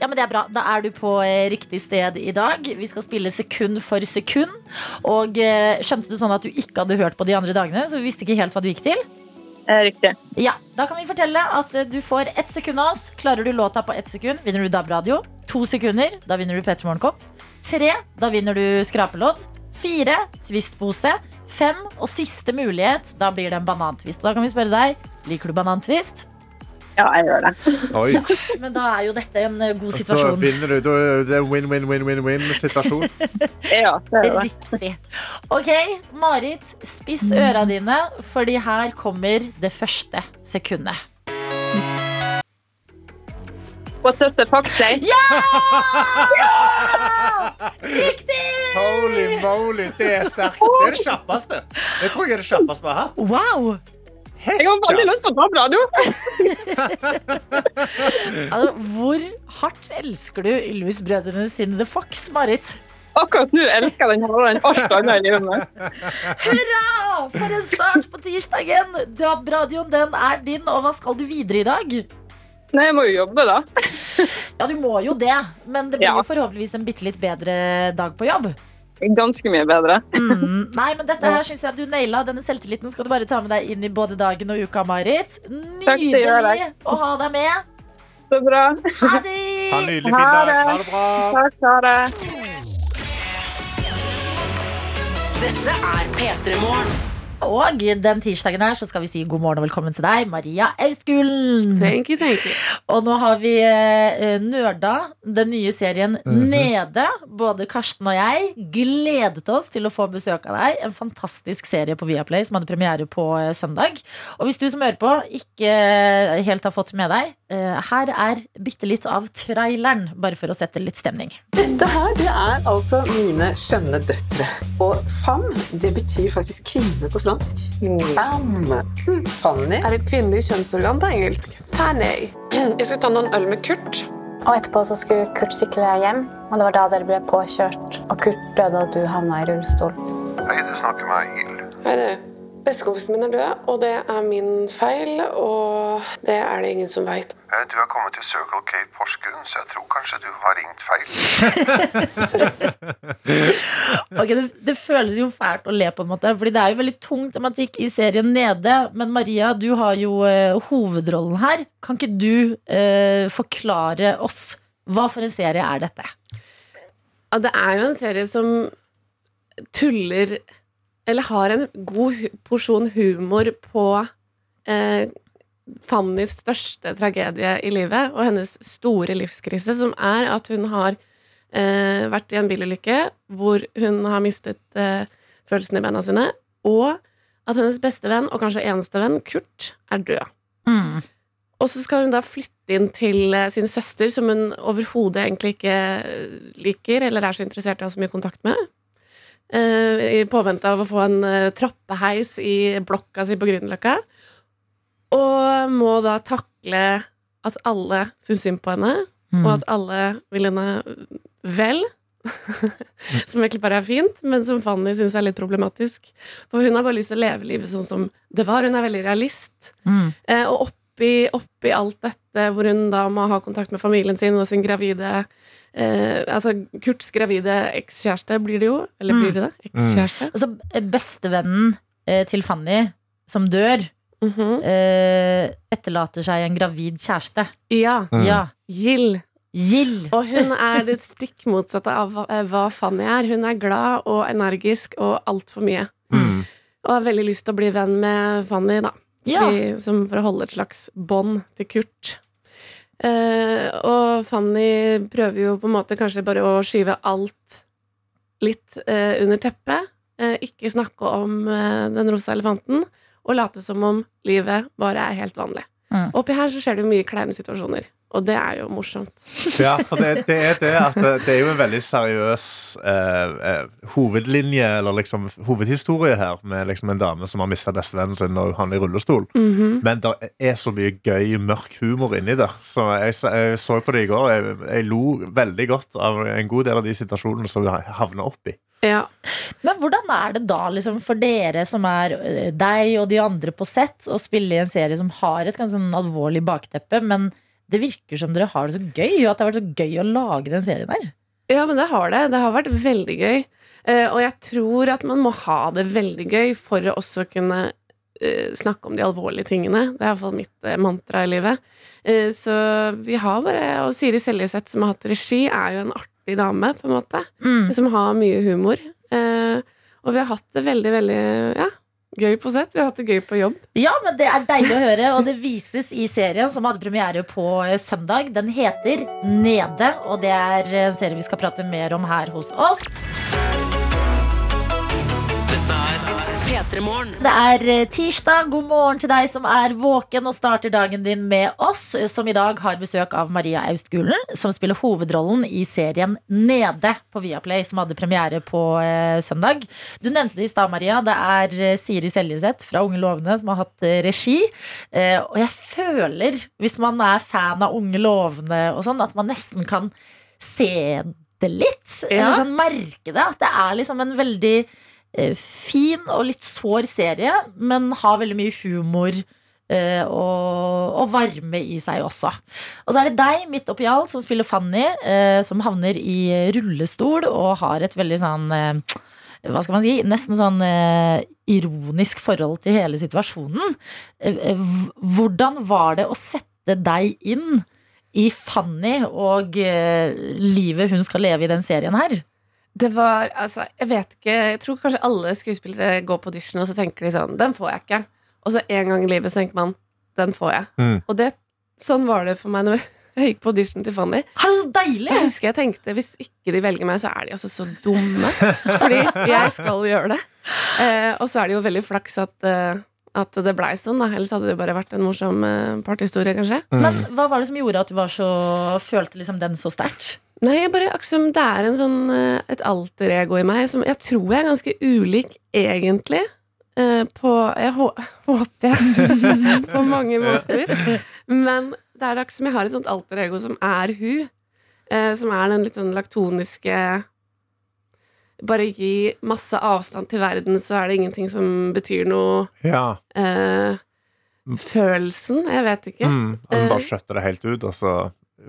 ja, men det er bra. Da er du på eh, riktig sted i dag. Vi skal spille sekund for sekund. Og eh, skjønte du sånn at du ikke hadde hørt på de andre dagene, så vi visste ikke helt hva du gikk til? Riktig. Ja, Da kan vi fortelle at eh, du får ett sekund av oss. Klarer du låta på ett sekund, vinner du DAB-radio. To sekunder, da vinner du P3 Morgenkopp. Tre, da vinner du skrapelåt. Fire, twistpose. Fem og siste mulighet, da blir det en banantvist. Da kan vi spørre deg, liker du banantvist? Ja, jeg gjør det. Oi. Ja, men da er jo dette en god god Da situasjon. vinner du. Da er det en win-win-win-win-win-situasjon. Ja, det er det. Riktig. Ok, Marit, spiss øra dine, fordi her kommer det første sekundet. What does the fox ja! Riktig! Holy moly, det er sterkt. Det er det kjappeste. Jeg tror jeg er det kjappeste vi har hatt. Wow! Jeg har veldig lyst til å ta på radio. Altså, hvor hardt elsker du Ylvis-brødrene sine The Fox, Marit? Akkurat nå elsker jeg den hardere enn alt annet i livet mitt. Hurra! For en start på tirsdagen! DAB-radioen den er din, og hva skal du videre i dag? Nei, jeg må jo jobbe, da. Ja, du må jo det, men det blir Ja. jo forhåpentligvis en bitte litt bedre dag på jobb. Ganske mye bedre. Mm. Nei, men dette her synes jeg du naila. Denne selvtilliten skal du bare ta med deg inn i både dagen og uka, Marit. Nydelig å ha deg med. Så bra. Ha det! Ha nydelig Ha det. Ha det bra. Takk, ha det. Dette er P3 Morgen. Og den tirsdagen her så skal vi si god morgen og velkommen til deg, Maria Auskulen. Thank you, thank you. Og nå har vi eh, nerda den nye serien Nede. Både Karsten og jeg gledet oss til å få besøk av deg. En fantastisk serie på Viaplay som hadde premiere på eh, søndag. Og hvis du som hører på ikke eh, helt har fått med deg, her er bitte litt av traileren, bare for å sette litt stemning. Dette her, det er altså mine skjønne døtre. Og femme, det betyr faktisk kvinne på fransk. Femme. Hm, Fanny. er et kvinnelig kjønnsorgan på engelsk. Fanny. Jeg skulle ta noen øl med Kurt. Og etterpå så skulle Kurt sykle hjem, og det var da dere ble påkjørt. Og Kurt døde, og du havna i rullestol. Hei, du snakker med Egil. Hei, du. Bestekompisen min er død, og det er min feil, og det er det ingen som veit. Du har kommet til Circle K Porsgrunn, så jeg tror kanskje du har ringt feil. Ok, det, det føles jo fælt å le på en måte, Fordi det er jo veldig tung tematikk i serien Nede. Men Maria, du har jo eh, hovedrollen her. Kan ikke du eh, forklare oss hva for en serie er dette? Ja, det er jo en serie som tuller Eller har en god porsjon humor på eh, Fannys største tragedie i livet og hennes store livskrise, som er at hun har eh, vært i en bilulykke hvor hun har mistet eh, følelsen i beina sine, og at hennes beste venn, og kanskje eneste venn, Kurt, er død. Og så skal hun da flytte inn til eh, sin søster, som hun overhodet egentlig ikke eh, liker, eller er så interessert i å ha så mye kontakt med. Eh, I påvente av å få en eh, trappeheis i blokka si på Grünerløkka. Og må da takle at alle syns synd på henne, Mm. og at alle vil henne vel. som egentlig bare er fint, men som Fanny syns er litt problematisk. For hun har bare lyst til å leve livet sånn som det var. Hun er veldig realist. Mm. Eh, og oppi, oppi alt dette, hvor hun da må ha kontakt med familien sin og sin gravide eh, Altså Kurts gravide ekskjæreste, blir det jo. Eller blir det det? Ekskjæreste. Altså, bestevennen eh, til Fanny, som dør, Mhm. eh, etterlater seg en gravid kjæreste. Ja. Mm. Ja. Gill. Gill. Og hun er det stikk motsatte av hva, eh, hva Fanny er. Hun er glad og energisk og altfor mye. Mm. Og har veldig lyst til å bli venn med Fanny, da. Ja. Fordi, som for å holde et slags bånd til Kurt. Eh, og Fanny prøver jo på en måte kanskje bare å skyve alt litt eh, under teppet. Eh, ikke snakke om eh, den rosa elefanten, og late som om livet bare er helt vanlig. Mm. Oppi her så skjer det jo mye kleine situasjoner, og det er jo morsomt. Ja, for det, det er det at det, det er jo en veldig seriøs eh, eh, hovedlinje, eller liksom hovedhistorie her, med liksom en dame som har mista bestevennen sin og han i rullestol. Mhm. Men det er så mye gøy, mørk humor inni det. Så jeg, jeg så på det i går. Jeg, jeg lo veldig godt av en god del av de situasjonene som vi havna i. Ja. Men hvordan er det da liksom, for dere som er eh, deg og de andre på sett, å spille i en serie som har et ganske sånn alvorlig bakteppe, men det virker som dere har det så gøy, og at det har vært så gøy å lage den serien der. Ja, men det har det. Det har vært veldig gøy. Uh, og jeg tror at man må ha det veldig gøy for å også kunne uh, snakke om de alvorlige tingene. Det er iallfall mitt uh, mantra i livet. Så vi har bare Og Siri Seljeseth, som har hatt regi, er jo en artig dame, på en måte. Mm. Som har mye humor. Og vi har hatt det veldig, veldig ja, gøy på sett. Vi har hatt det gøy på jobb. Ja, men det er deilig å høre, og det vises i serien som hadde premiere på eh, søndag. Den heter Nede, og det er en serie vi skal prate mer om her hos oss. P3 Morgen. Det er eh, tirsdag. God morgen til deg som er våken og starter dagen din med oss, som i dag har besøk av Maria Austgulen, som spiller hovedrollen i serien Nede på Viaplay, som hadde premiere på eh, søndag. Du nevnte det i stad, Maria. Det er eh, Siri Seljeseth fra Unge lovende som har hatt eh, regi. Eh, og jeg føler, hvis man er fan av Unge lovende og sånn, at man nesten kan se det litt. Ja. Eller sånn merke det. At det er liksom en veldig eh, fin og litt sår serie, men har veldig mye humor eh, og, og varme i seg også. Og så er det deg, midt oppi alt, som spiller Fanny, eh, som havner i rullestol og har et veldig sånn eh, hva skal man si, nesten sånn eh, ironisk forhold til hele situasjonen. Eh, eh, hvordan var det å sette deg inn i Fanny og eh, livet hun skal leve i den serien her? Det var, altså, jeg vet ikke Jeg tror kanskje alle skuespillere går på audition, og så tenker de sånn Den får jeg ikke. Og så en gang i livet så tenker man Den får jeg. Mm. Og det, sånn var det for meg når jeg gikk på audition til Fanny. Deilig! Jeg husker jeg tenkte hvis ikke de velger meg, så er de altså så dumme. Fordi jeg skal gjøre det. Eh, og så er det jo veldig flaks at, eh, at det blei sånn, da. Ellers hadde det bare vært en morsom eh, partyhistorie, kanskje. Men hva var det som gjorde at du var så, følte liksom den så sterkt? Nei, jeg bare, akkurat det er en sånn, eh, et alter ego i meg som jeg tror jeg er ganske ulik egentlig. eh, På Jeg hå håper jeg. på mange måter. Men det er akkurat som jeg har et sånt alter ego som er hun. eh, Som er den litt sånn laktoniske Bare gi masse avstand til verden, så er det ingenting som betyr noe. Ja. eh, følelsen. Jeg vet ikke. Mm, man bare skjøtter det helt ut, og så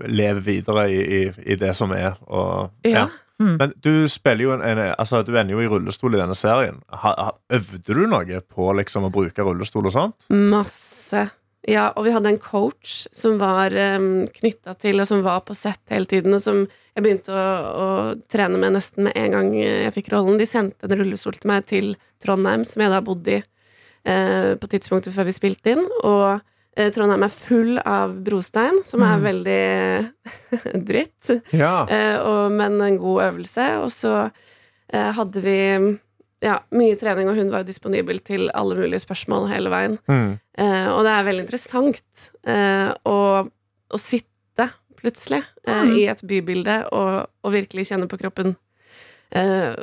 lever videre i, i, i det som er. Og, Ja. ja. Men du spiller jo en, en Altså, du ender jo i rullestol i denne serien. Ha, ha, øvde du noe på liksom å bruke rullestol og sånt? Masse. Ja, og vi hadde en coach som var um, knytta til, og som var på sett hele tiden, og som jeg begynte å, å trene med nesten med en gang jeg fikk rollen. De sendte en rullestol til meg til Trondheim, som jeg da bodde i uh, på tidspunktet før vi spilte inn. Og Trondheim er full av brostein, som er Mm. veldig dritt. Ja. Eh, og, men en god øvelse. Og så eh, hadde vi ja, mye trening, og hun var jo disponibel til alle mulige spørsmål hele veien. Mm. Eh, og det er veldig interessant eh, å, å sitte plutselig eh, Mm. i et bybilde og, og virkelig kjenne på kroppen eh,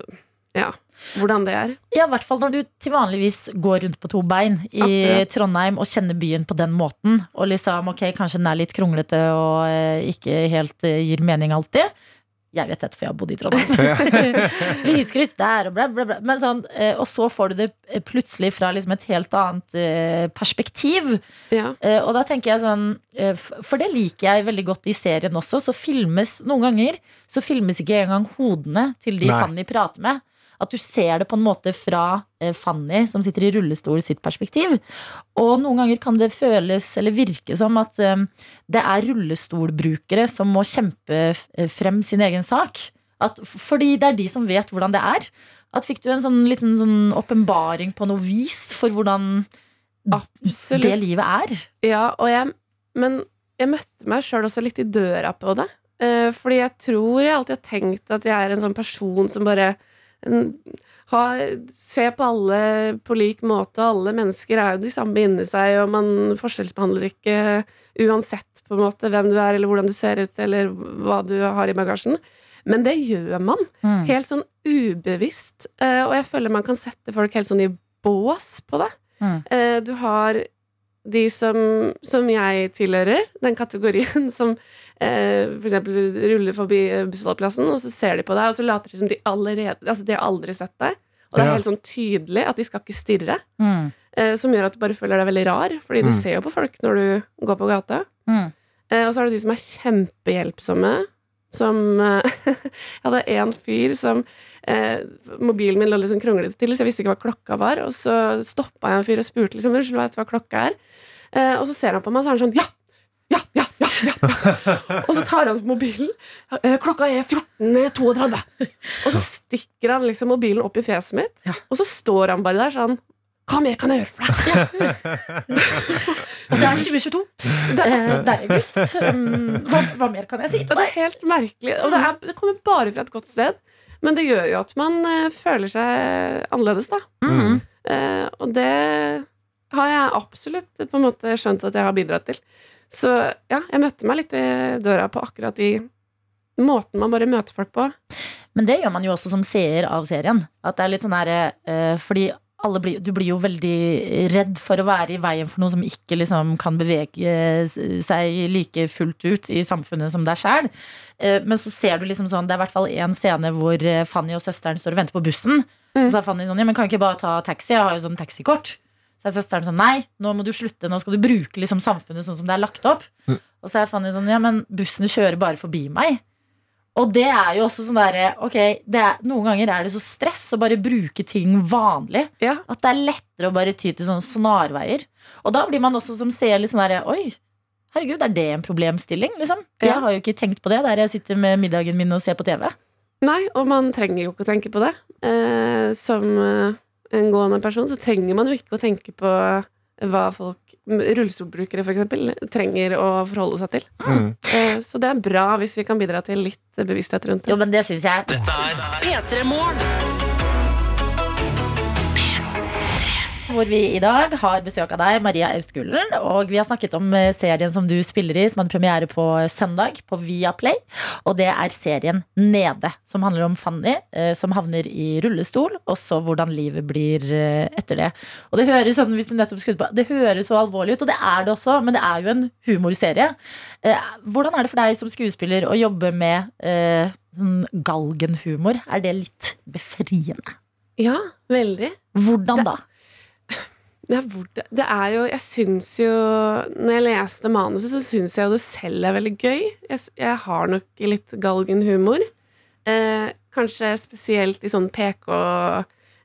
ja, hvordan det er. Ja, i hvert fall når du til vanligvis går rundt på to bein i Akkurat. Trondheim og kjenner byen på den måten, og liksom, ok, kanskje den er litt kronglete og eh, ikke helt eh, gir mening alltid. Jeg vet dette, for jeg har bodd i Trondheim. Lyskryss der og bla, bla, bla. Men sånn, eh, og så får du det plutselig fra liksom et helt annet perspektiv. Ja. Eh, og da tenker jeg sånn For det liker jeg veldig godt i serien også. Så filmes noen ganger Så filmes ikke engang hodene til de. Fanny prater med. At du ser det på en måte fra eh, Fanny, som sitter i rullestol, sitt perspektiv. Og noen ganger kan det føles eller virke som at eh, det er rullestolbrukere som må kjempe eh, frem sin egen sak. At, fordi det er de som vet hvordan det er. At Fikk du en sånn liten sånn åpenbaring på noe vis for hvordan Absolutt. det livet er? Ja, og jeg, men jeg møtte meg sjøl også litt i døra på det. Fordi jeg tror jeg alltid har tenkt at jeg er en sånn person som bare en, se på alle på lik måte. Alle mennesker er jo de samme inni seg, og man forskjellsbehandler ikke uansett på en måte hvem du er, eller hvordan du ser ut, eller hva du har i bagasjen. Men det gjør man. Mm. Helt sånn ubevisst. Eh, og jeg føler man kan sette folk helt sånn i bås på det. Mm. Eh, du har de som, som jeg tilhører, den kategorien som eh, for eksempel ruller forbi eh, bussholdeplassen, og så ser de på deg, og så later de som de allerede Altså, de har aldri sett deg. Og det er helt sånn tydelig at de skal ikke stirre. Mm. Eh, som gjør at du bare føler deg veldig rar, fordi du Mm. ser jo på folk når du går på gata. Mm. Eh, og så er det de som er kjempehjelpsomme. Som eh, Jeg hadde en fyr som eh, Mobilen min lå sånn kronglete til, så jeg visste ikke hva klokka var. Og så stoppa jeg en fyr og spurte liksom, unnskyld, vet du hva klokka er. Eh, og så ser han på meg, og så er han sånn ja! Ja, ja, ja, ja, ja. Og så tar han opp mobilen. Eh, klokka er 14.32. Og så stikker han liksom mobilen opp i fjeset mitt, og så står han bare der sånn Hva mer kan jeg gjøre for deg? Det er 2022. Det er, det er august. Um, hva, hva mer kan jeg si Og det er helt merkelig. Og det, er, det kommer bare fra et godt sted. Men det gjør jo at man eh, føler seg annerledes, da. Mm. Uh, og det har jeg absolutt på en måte skjønt at jeg har bidratt til. Så ja, jeg møtte meg litt i døra på akkurat de måten man bare møter folk på. Men det gjør man jo også som seer av serien. At det er litt sånn her, uh, fordi blir, du blir jo veldig redd for å være i veien for noe som ikke liksom kan bevege seg like fullt ut i samfunnet som deg sjæl. Men så ser du liksom sånn Det er i hvert fall én scene hvor eh, Fanny og søsteren står og venter på bussen. Og så er Fanny sånn Ja, men kan ikke bare ta taxi? Jeg har jo sånn taxikort. Så er søsteren sånn Nei, nå må du slutte. Nå skal du bruke liksom samfunnet sånn som det er lagt opp. Og så er Fanny sånn Ja, men bussen kjører bare forbi meg. Og det er jo også sånn derre Ok, det er, noen ganger er det så stress å bare bruke ting vanlig. At det er lettere å bare ty til sånne snarveier. Og da blir man også som ser litt sånn derre Oi, herregud, er det en problemstilling? Liksom? Jeg har jo ikke tenkt på det der jeg sitter med middagen min og ser på TV. Nei, og man trenger jo ikke å tenke på det. Eh, som eh, en gående person så trenger man jo ikke å tenke på hva folk, rullestolbrukere for eksempel, trenger å forholde seg til. Mm. Eh, så det er bra hvis vi kan bidra til litt bevissthet rundt det. Jo, men det syns jeg. Dette er P3 Morgen. Hvor vi i dag har besøk av deg, Maria Austgulen. Og vi har snakket om eh, serien som du spiller i, som hadde premiere på søndag på Viaplay. Og det er serien Nede, som handler om Fanny eh, som havner i rullestol. Og så hvordan livet blir eh, etter det. Og det høres sånn, hvis du nettopp skrudde på Det høres så alvorlig ut, og det er det også, men det er jo en humorserie. Eh, Hvordan er det for deg som skuespiller å jobbe med eh, sånn galgenhumor? Er det litt befriende? Ja, veldig. Hvordan da? Ja, det, det er jo Jeg syns jo Når jeg leste manuset, så syns jeg jo det selv er veldig gøy. Jeg, jeg har nok litt galgenhumor. Eh, kanskje spesielt i sånn PK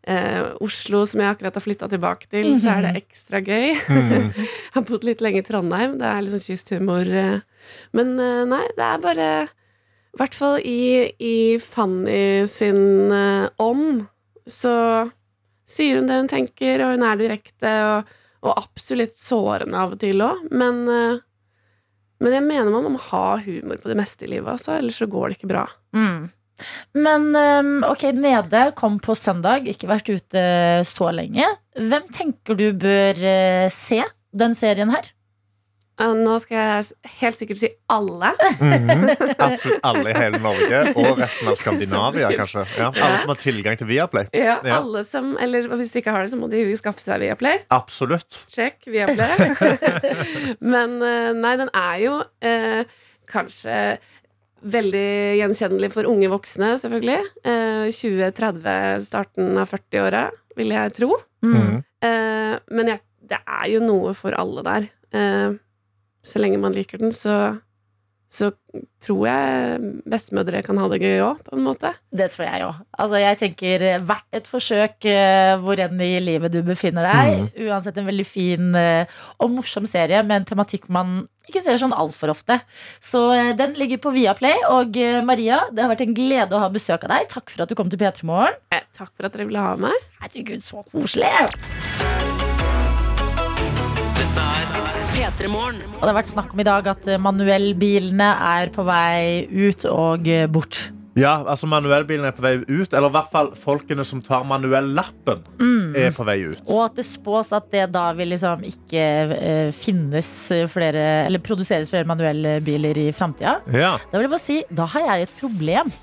eh, Oslo, som jeg akkurat har flytta tilbake til, så er det ekstra gøy. Mm. har bodd litt lenge i Trondheim. Det er litt sånn kysthumor. Eh. Men eh, nei, det er bare I hvert fall i, i Fanny sin eh, ånd, så sier hun det hun tenker, og hun er direkte, og, og absolutt sårende av og til òg. Men, eh, men jeg mener man må ha humor på det meste i livet, altså, ellers så går det ikke bra. Mm. Men um, ok, Nede kom på søndag, ikke vært ute så lenge. Hvem tenker du bør eh, se den serien her? Eh, Nå skal jeg helt sikkert si alle. Mhm. Absolutt alle i hele Norge og resten av Skandinavia, kanskje. Ja, alle som har tilgang til Viaplay. Ja, Ja. alle som, eller hvis de ikke har det, så må de skaffe seg Viaplay. Absolutt. Sjekk Viaplay. Men eh, nei, den er jo eh, kanskje veldig gjenkjennelig for unge voksne, selvfølgelig. Eh, 2030, starten av 40-åra, vil jeg tro. Mm. Eh, men jeg, det er jo noe for alle der. Så lenge man liker den, så, så tror jeg bestemødre kan ha det gøy òg, på en måte. Det tror jeg òg. Altså, jeg tenker eh, hvert et forsøk eh, hvor enn i livet du befinner deg. Uansett en veldig fin eh, og morsom serie med en tematikk man ikke ser sånn altfor ofte. Så den ligger på Viaplay. Og Maria, det har vært en glede å ha besøk av deg. Takk for at du kom til P3 Morgen. Eh, takk for at dere ville ha meg. Herregud, så koselig. Dette er P3 Morgen. Og det har vært snakk om i dag at eh, manuellbilene er på vei ut og eh, bort. Ja, altså manuellbilene er på vei ut. Eller i hvert fall folkene som tar manuellappen, Mm. er på vei ut. Og at det spås at det da vil liksom ikke eh, finnes flere Eller produseres flere manuellbiler i framtida. Ja, Da vil jeg bare si, da har jeg et problem.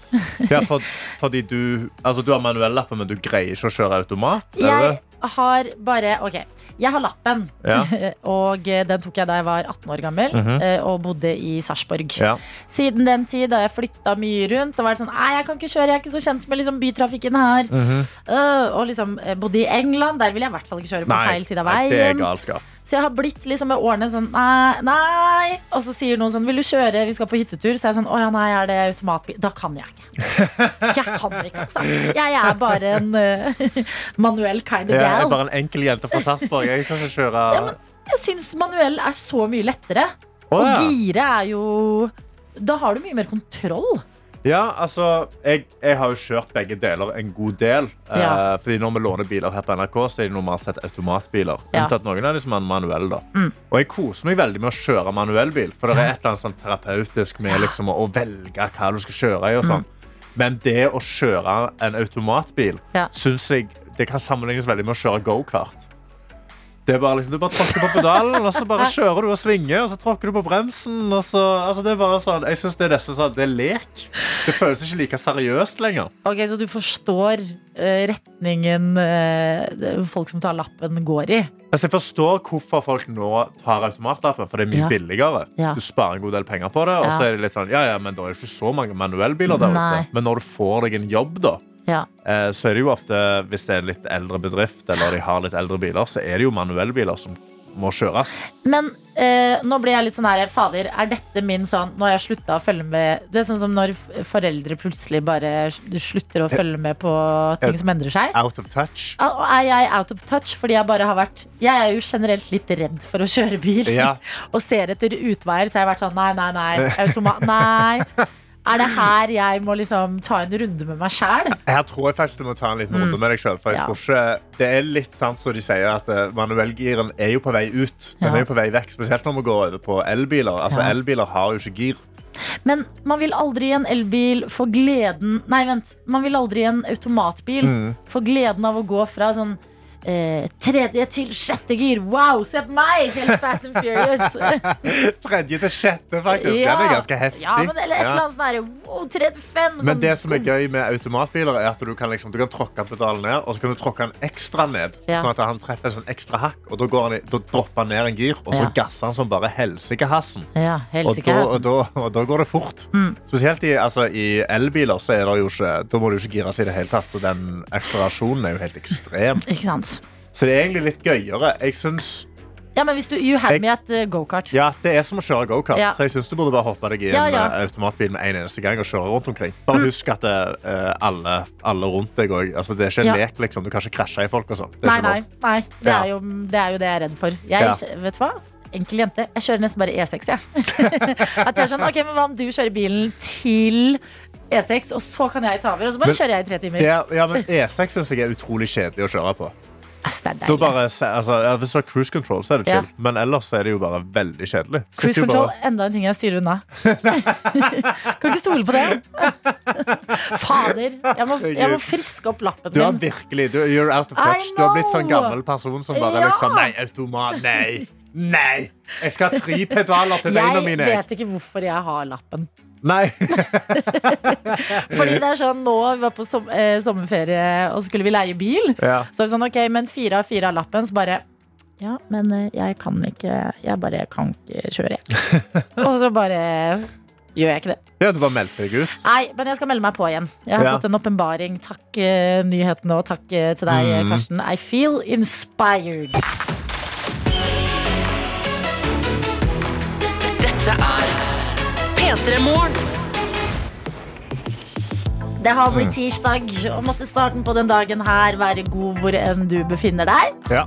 ja for, fordi du Altså, du har manuellappen, men du greier ikke å kjøre automat? er det Jeg? Har bare Ok, jeg har lappen. Ja. og eh, den tok jeg da jeg var 18 år gammel mm -hmm. og bodde i Sarpsborg. Ja. Siden den tid har jeg flytta mye rundt og vært sånn Nei, jeg kan ikke kjøre, jeg er ikke så kjent med liksom, bytrafikken her. Mm -hmm. uh, og liksom eh, bodde i England, der vil jeg i hvert fall ikke kjøre på Nei, feil side av nei, det er veien. galskap. Så jeg har blitt liksom med årene sånn nei, nei. Og så sier noen sånn Vil du kjøre? Vi skal på hyttetur. Så er jeg sånn Å ja, nei, er det automatbil? Da kan jeg ikke. Jeg kan ikke, altså. Jeg er bare en uh, manuell kind of Jeg er bare en enkel jente fra Sarpsborg. Jeg kan ikke kjøre Ja, men jeg syns manuell er så mye lettere. Og ja. gire er jo Da har du mye mer kontroll. Ja, altså jeg, jeg har jo kjørt begge deler en god del. Ja. Eh, fordi når vi låner biler her på NRK, så er det normalt sett automatbiler. Ja. Unntatt noen er manuelle. da. Mm. Og jeg koser meg veldig med å kjøre manuellbil. For det er et eller annet sånn terapeutisk med liksom å, velge hva du skal kjøre i. og sånn. Men det å kjøre en automatbil Ja. synes jeg det kan sammenlignes veldig med å kjøre gokart. Det er bare liksom, Du bare tråkker på pedalen, og så bare kjører du og svinger. Og så tråkker du på bremsen. og så, altså det er bare sånn, Jeg synes det er nesten sånn, det er lek. Det føles ikke like seriøst lenger. Ok, Så du forstår eh, retningen eh, folk som tar lappen, går i? Altså, jeg forstår hvorfor folk nå tar automatlappen, for det er mye Ja. billigere. Ja. Du sparer en god del penger på det. Og Ja. så er det litt sånn, ja, ja, men det er jo ikke så mange manuellbiler der ute. Men når du får deg en jobb, da, Ja. eh, så er det jo ofte, hvis det er en litt eldre bedrift, eller de har litt eldre biler, så er det jo manuellbiler som må kjøres. Men eh, nå ble jeg litt sånn her Fader, er dette min sånn Nå har jeg slutta å følge med Det er sånn som når foreldre plutselig bare slutter å følge med på ting som endrer seg. Out of touch. Er jeg out of touch fordi jeg bare har vært Jeg er jo generelt litt redd for å kjøre bil. Ja. og ser etter utveier, så jeg har vært sånn nei, nei, nei. Automat nei. Er det her jeg må liksom ta en runde med meg sjæl? Her tror jeg faktisk du må ta en liten runde med deg jeg Mm. Ja. Det er litt sant som de sier, at eh, manuellgiren er jo på vei ut. Den Ja. er jo på vei vekk, Spesielt når vi går over på elbiler. Altså, Ja. Elbiler har jo ikke gir. Men man vil aldri i en elbil få gleden Nei, vent. Man vil aldri i en automatbil Mm. få gleden av å gå fra sånn eh, tredje til sjette gir. Wow, se på meg! Helt Fast and Furious. Tredje til sjette, faktisk. Den er ganske heftig. Ja, men eller et Ja. eller annet sånn her, wow, tre til fem. Men sånn- det som er gøy med automatbiler, er at du kan, liksom, du kan tråkke pedalen ned, og så kan du tråkke den ekstra ned, Ja. sånn at han treffer en sånn ekstra hakk, og da, går han da dropper han ned en gir, og så Ja. gasser han som bare helsikehassen. Ja, Og, helsike. da- altså. og, da- og da går det fort. Mm. Spesielt i, altså, i elbiler, så er det jo ikke, da må du ikke gires i det hele tatt, så den akselerasjonen er jo helt ekstrem. Ikke sant? Så det er egentlig litt gøyere. Jeg syns Ja, men hvis du You had Jeg- me at uh, gokart. ja, det er som å kjøre gokart, Ja. så jeg syns du burde bare hoppe deg i en Ja, ja. eh, automatbil med en eneste gang og kjøre rundt omkring. Bare husk at eh, alle, alle rundt deg òg altså, det er ikke en lek, liksom. Du kan ikke krasje i folk og sånn. Nei, nei. nei. Det, er jo, det er jo det jeg er redd for. Jeg. Vet du hva? Enkel jente. Jeg kjører nesten bare E6, jeg. At jeg er sånn, ok, men Hva om du kjører bilen til E6, og så kan jeg ta over? Og så bare Men kjører jeg i tre timer. Det er, ja, men E6 syns jeg er utrolig kjedelig å kjøre på. Altså, det er Da deilig. bare, altså, hvis du har cruise control, så er det chill. Ja. Men ellers er det jo bare veldig kjedelig. Cruise control, bare- enda en ting jeg styrer unna. kan ikke stole på det. Fader. Jeg må, jeg må friske opp lappen min. Du har virkelig, du, you're out of touch. Du har blitt sånn gammel person som bare Ja. liksom Nei, automat, nei, nei. Jeg skal ha tre pedaler til beina mine. jeg. vet ikke hvorfor jeg har lappen. Nei. Fordi det er sånn, Nå vi var på som, eh, sommerferie og så skulle vi leie bil. Ja. Så er vi sånn, ok, men fire av fire av lappen, så bare Ja, men eh, jeg kan ikke Jeg bare kan ikke kjøre, jeg. og så bare gjør jeg ikke det. Ja, du bare meldte deg ut. Nei, men jeg skal melde meg på igjen. Jeg har Ja. fått en åpenbaring. Takk eh, nyhetene, og takk eh, til deg, Mm. Karsten. I feel inspired. Dette er P3 Morgen. Det har blitt tirsdag, og måtte starten på den dagen her være god hvor enn du befinner deg. Ja.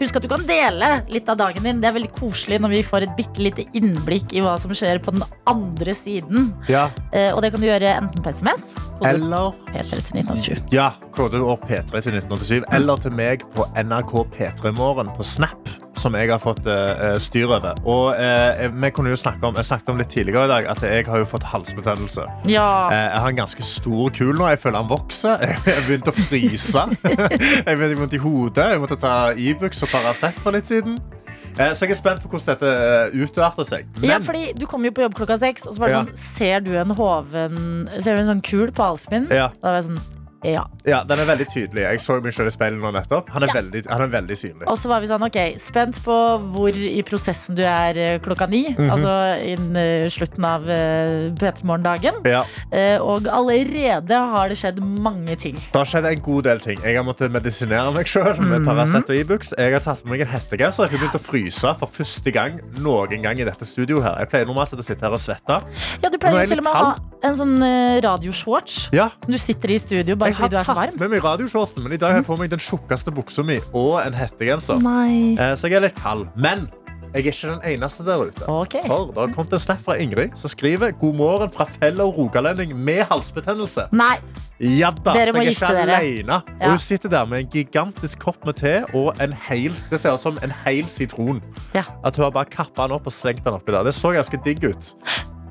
Husk at du kan dele litt av dagen din. Det er veldig koselig når vi får et bitte lite innblikk i hva som skjer på den andre siden. Ja. Eh, og det kan du gjøre enten på SMS, kode Eller P3 til 1987. Ja, kodeord P3 til 1987. Eller til meg på NRK P3 Morgen på Snap, som jeg har fått uh, styr over. Og jeg vi kunne jo snakke om, Jeg snakket om litt tidligere i dag at jeg har jo fått halsbetennelse. Ja. Uh, jeg har en ganske stor kul nå. Jeg føler han vokser. Jeg har begynt å fryse. jeg begynte vondt i hodet. Jeg måtte ta Ibux og Paracet for litt siden. Så jeg er spent på hvordan dette utarter seg. Ja, fordi Du kom jo på jobb klokka seks, og så var det Ja. sånn Ser du en hoven Ser du en sånn kul på halsen min? Ja. Da var jeg sånn Ja. Ja, den er veldig tydelig. Jeg så meg selv i speilet nå nettopp. Han er, Ja. veldig, han er veldig synlig. Og så var vi sånn, ok, spent på hvor i prosessen du er eh, klokka ni. Mhm. Altså innen eh, slutten av uh, P3morgendagen. Ja. Eh, og allerede har det skjedd mange ting. Det har skjedd en god del ting. Jeg har måttet medisinere meg selv med Mhm. Paracet og Ibux. Jeg har tatt på meg en hettegenser. Jeg har begynt å fryse for første gang noen gang i dette studioet. her. Jeg pleier normalt å sitte her og svette. Ja, Du er pleier til og med å ha en sånn radioshorts. Ja. Du sitter i studio bare fordi du er varm. med meg radioshorten, men i dag har jeg på meg den tjukkeste buksa mi og en hettegenser. Eh, Så jeg er litt kald. Men jeg er ikke den eneste der ute. Okay. For det har kommet en snap fra Ingrid som skriver God morgen fra fellow rogalending med halsbetennelse. Nei. Ja da, Dere så må jeg er gifte ikke dere. alene. Ja. Og hun sitter der med en gigantisk kopp med te og en hel, det ser ut som en hel sitron. Ja. At hun har bare kappa den opp og slengt den oppi der. Det så ganske digg ut.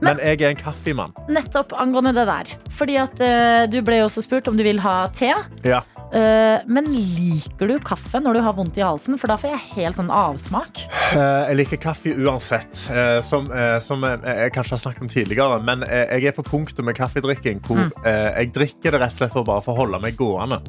Men jeg er en kaffemann. Nettopp angående det der. Fordi at uh, Du ble jo også spurt om du vil ha te. Ja. Uh, men liker du kaffe når du har vondt i halsen? For da får jeg helt sånn avsmak. Uh, Jeg liker kaffe uansett, uh, som, som jeg kanskje har snakket om tidligere. Men jeg er på punktet med kaffedrikking hvor Mm. jeg drikker det rett og slett for bare for å holde meg gående.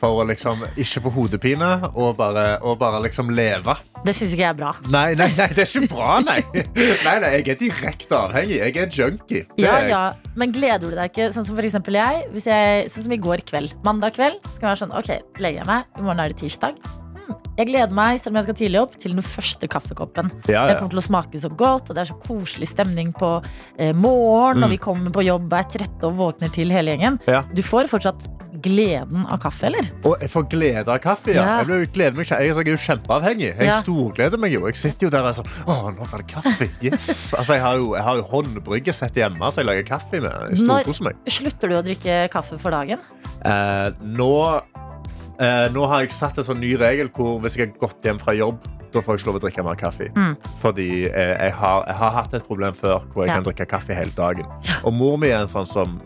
For å liksom ikke få hodepine og bare, og bare liksom leve. Det syns ikke jeg er bra. Nei, nei, nei, det er ikke bra, nei. nei, nei jeg er direkte avhengig. Jeg er junkie. Det Ja, ja, Men gleder du deg ikke? Sånn som for eksempel jeg, jeg Sånn som i går kveld. Mandag kveld skal jeg være sånn OK, legger jeg meg. I morgen er det tirsdag. Hmm. Jeg gleder meg selv om jeg skal tidlig opp, til den første kaffekoppen. Ja, ja. Den kommer til å smake så godt, og det er så koselig stemning på eh, morgen. Mm. Og vi kommer på jobb, er trette og våkner til hele gjengen. Ja. Du får fortsatt gleden av kaffe, eller? Og jeg får glede av kaffe. Ja. Ja. Jeg, gleder meg, jeg, jeg er jo kjempeavhengig. Jeg Ja. storgleder meg jo. Jeg sitter jo der og er sånn Å, nå var det kaffe. Yes. Altså, jeg har jo, jeg har jo håndbryggesett hjemme som jeg lager kaffe med. Jeg Når storkoser meg. slutter du å drikke kaffe for dagen? Eh, nå, eh, nå har jeg satt en sånn ny regel hvor hvis jeg har gått hjem fra jobb, da får jeg ikke lov å drikke mer kaffe. Mm. Fordi jeg, har, jeg har hatt et problem før hvor jeg Ja. kan drikke kaffe hele dagen. Og mor mi er en sånn som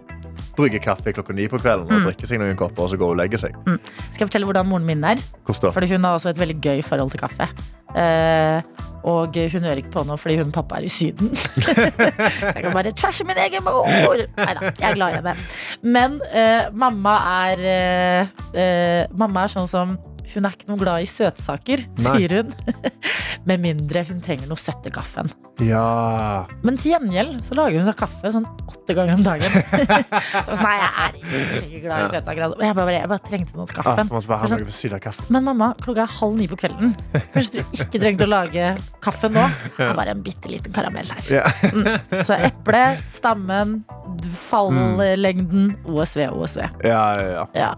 brygger kaffe klokka ni på kvelden og Mm. drikker seg noen kopper og så går og legger seg. Mm. Skal jeg fortelle hvordan moren min er? Fordi hun har også et veldig gøy forhold til kaffe. Eh, og hun hører ikke på nå fordi hun pappa er i Syden. så jeg kan bare trashe min egen mor. Nei da, jeg er glad i henne. Men eh, mamma er eh, eh, Mamma er sånn som Hun er ikke noe glad i søtsaker, Nei. sier hun. Med mindre hun trenger noe søtt i kaffen. Ja. Men til gjengjeld så lager hun seg kaffe sånn åtte ganger om dagen. Nei, jeg er ikke glad i søtsaker. Og jeg bare, jeg bare trengte noe til Ah, kaffen. Ja, bare ha Sånn, noe av kaffen. men mamma, klokka er halv ni på kvelden. Kanskje du ikke trengte å lage kaffe nå? Det er bare en bitte liten karamell her. Ja. Mm. Så eple, stammen, fallengden. OSV, OSV. Ja, ja, ja. Ja.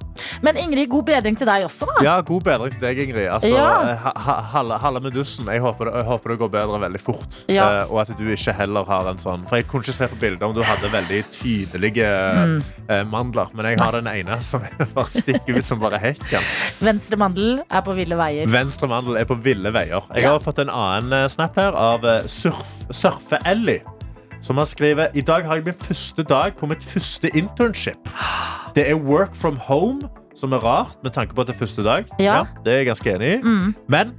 Men Ingrid, god bedring til deg også, da. Ja, God bedring til deg, Ingrid. Altså, Ja. Halve ha- ha- Halle, halle med dussen. Jeg håper, det, jeg håper det går bedre veldig fort. Ja. Uh, og at du ikke heller har en sånn For jeg kunne ikke se på bildet om du hadde veldig tydelige Mm. uh, mandler. Men jeg har den ene som bare stikker ut som bare hekken. Venstre mandel er på ville veier. Venstre mandel er på ville veier. Jeg har fått en annen eh, snap her av eh, surf, Surfe-Ellie. Som har skrevet I dag har jeg min første dag på mitt første internship. Det er work from home, som er rart med tanke på at det er første dag. Ja. det er jeg ganske enig i. Mm. Men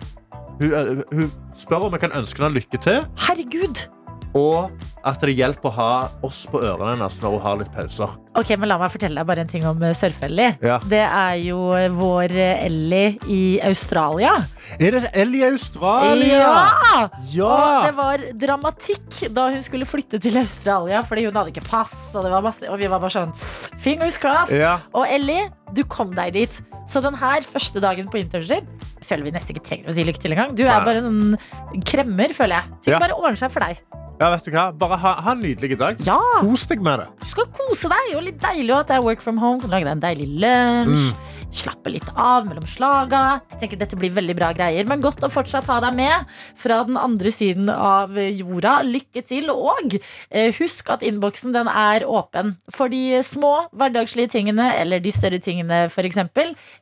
hun, hun spør om jeg kan ønske henne lykke til, Herregud! Og at det hjelper å ha oss på ørene hennes når hun har litt pauser. Ok, men La meg fortelle deg bare en ting om eh, Surfe-Ellie. Ja. Det er jo eh, vår eh, Ellie i Australia. Er det Ellie i Australia? Ja! Ja! Og det var dramatikk da hun skulle flytte til Australia fordi hun hadde ikke pass. Og, det var masse, og vi var bare sånn fingers crossed. Ja. Og Ellie, du kom deg dit. Så den her første dagen på internship føler vi nesten ikke trenger å si lykke til engang. Du er bare en sånn kremmer, føler jeg. Ting Ja. bare ordner seg for deg. ja, vet du hva? Bare ha, ha en nydelig dag. Ja. Kos deg med det. Du skal kose deg, og litt deilig at det er work from home. Kan lage deg en deilig lunsj. Mm. Slappe litt av mellom slaga. Jeg tenker Dette blir veldig bra greier, men godt å fortsatt ha deg med fra den andre siden av jorda. Lykke til, og eh, husk at innboksen den er åpen for de små hverdagslige tingene eller de større tingene, f.eks.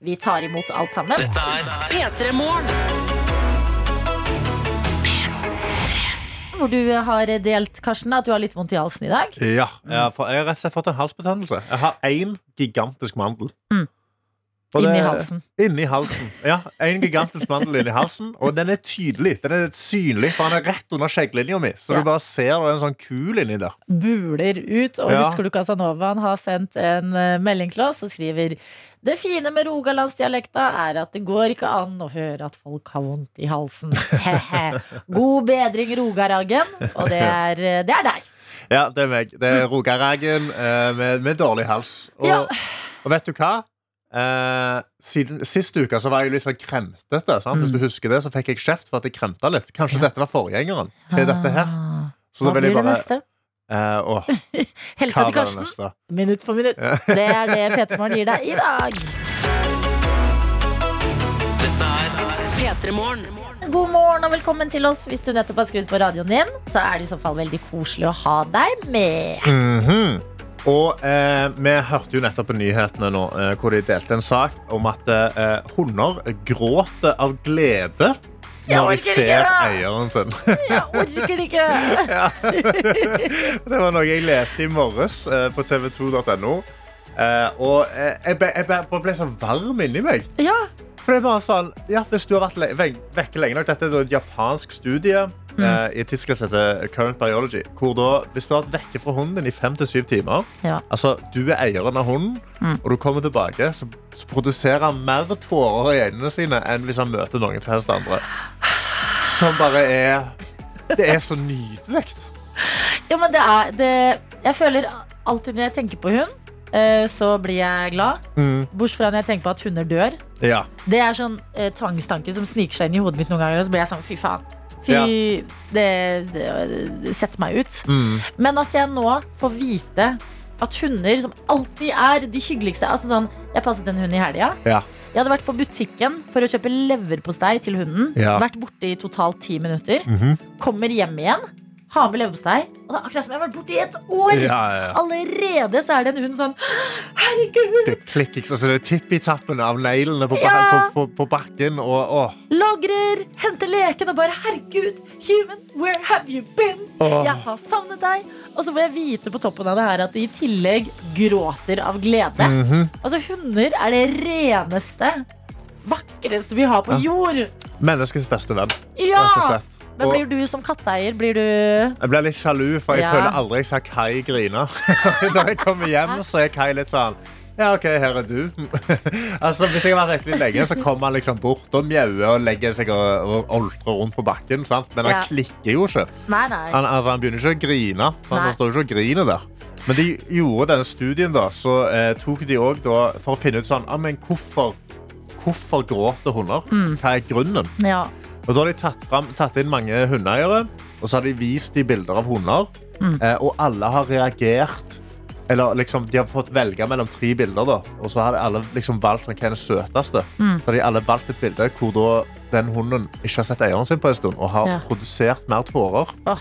Vi tar imot alt sammen. Dette er P3 Morgen. Hvor du har delt Karsten, at du har litt vondt i halsen i dag. Ja, jeg har, jeg har rett og slett fått en halsbetennelse. Jeg har én gigantisk mandel. Mm. Og Inni halsen. Inni halsen. Ja, En gigantisk mandel inni halsen. Og den er tydelig. Den er synlig, for den er rett under skjegglinja mi. Så Ja. du bare ser er en sånn kul inni der. buler ut. Og Ja. husker du Casanovaen har sendt en eh, melding til oss og skriver Det fine med rogalandsdialekta er at det går ikke an å høre at folk har vondt i halsen. God bedring, Rogaraggen. Og det er, eh, det er deg. Ja, det er meg. Det er Rogarægen eh, med, med dårlig hals. Og, Ja. og vet du hva? Eh, siden, sist uke så var jeg litt sånn kremtete. Sant? Hvis du husker det, så fikk jeg kjeft for at jeg kremta litt. Kanskje dette var forgjengeren til dette her. Så Hva da vil blir jeg det bare neste? eh, åh, Helse til Karsten. neste? Minutt for minutt. Det er det Peter Morgen gir deg i dag. Dette er P3 Morgen. God morgen og velkommen til oss. Hvis du nettopp har skrudd på radioen din, så er det i så fall veldig koselig å ha deg med. Mhm. Og eh, vi hørte jo nettopp på nyhetene nå, eh, hvor de delte en sak om at eh, hunder gråter av glede når de ser eieren sin. Jeg orker det ikke. Det var noe jeg leste i morges eh, på tv2.no. Eh, og eh, jeg ble, jeg ble, bare ble så varm inni meg. Ja. For det er bare sånn, ja, Hvis du har vært vekke lenge nok Dette er et japansk studie Mm. eh, i et tidsskrift som heter Current Biology. Hvor da, Hvis du har vært vekke fra hunden din i fem til syv timer Ja. Altså, Du er eieren av hunden, Mm. og du kommer tilbake, så, så produserer han mer tårer i øynene sine enn hvis han møter noen som helst andre. Som bare er Det er så nydelig. Ja, men det er det, Jeg føler alltid når jeg tenker på hund, eh, så blir jeg glad. Mm. Bortsett fra når jeg tenker på at hunder dør. Ja. Det er sånn eh, tvangstanke som sniker seg inn i hodet mitt noen ganger. Og så blir jeg sånn, fy faen. Fy, det, det, det setter meg ut. Mm. Men at jeg nå får vite at hunder, som alltid er de hyggeligste altså sånn, Jeg passet en hund i helga. Ja. Jeg hadde vært på butikken for å kjøpe leverpostei til hunden. Ja. Vært borte i totalt ti minutter. Mhm. Kommer hjem igjen, har med leverpostei. Og det er akkurat som jeg har vært borte i et år! Ja, ja. Allerede så er det en hund sånn Herregud! Det klikker ikke, så det er tippitappen av neglene på, Ja. på, på, på bakken. Og, åh. Logrer, henter leken og bare Herregud, human, where have you been? Åh. Jeg har savnet deg. Og så får jeg vite på toppen av det her at de i tillegg gråter av glede. Mhm. Altså, hunder er det reneste, vakreste vi har på jord. Menneskets beste venn, Ja! rett og slett. Men blir du som katteeier, blir du jeg blir litt sjalu, for jeg Ja. føler aldri jeg ser Kai grine. Når jeg kommer hjem, så er Kai litt sånn ja, OK, her er du. altså, Hvis jeg har vært vekke lenge, så kommer han liksom bort og mjauer og legger seg og, og oltrer rundt på bakken. Sant? Men han Ja. klikker jo ikke. Nei, nei. Han, altså, han begynner ikke å grine. Han står ikke og griner der. Men de gjorde denne studien, da, så eh, tok de òg for å finne ut sånn ah, men hvorfor, hvorfor gråter hunder. Mm. Hva er grunnen? Ja. Og da har de tatt, fram, tatt inn mange hundeeiere, og så har de vist de bilder av hunder. Mm. Eh, og alle har reagert eller liksom, De har fått velge mellom tre bilder, da, og så har alle liksom valgt hvem er den søteste. Mm. Så har de alle valgt et bilde hvor da den hunden ikke har sett eieren sin på en stund og har Ja. produsert mer tårer. Oh.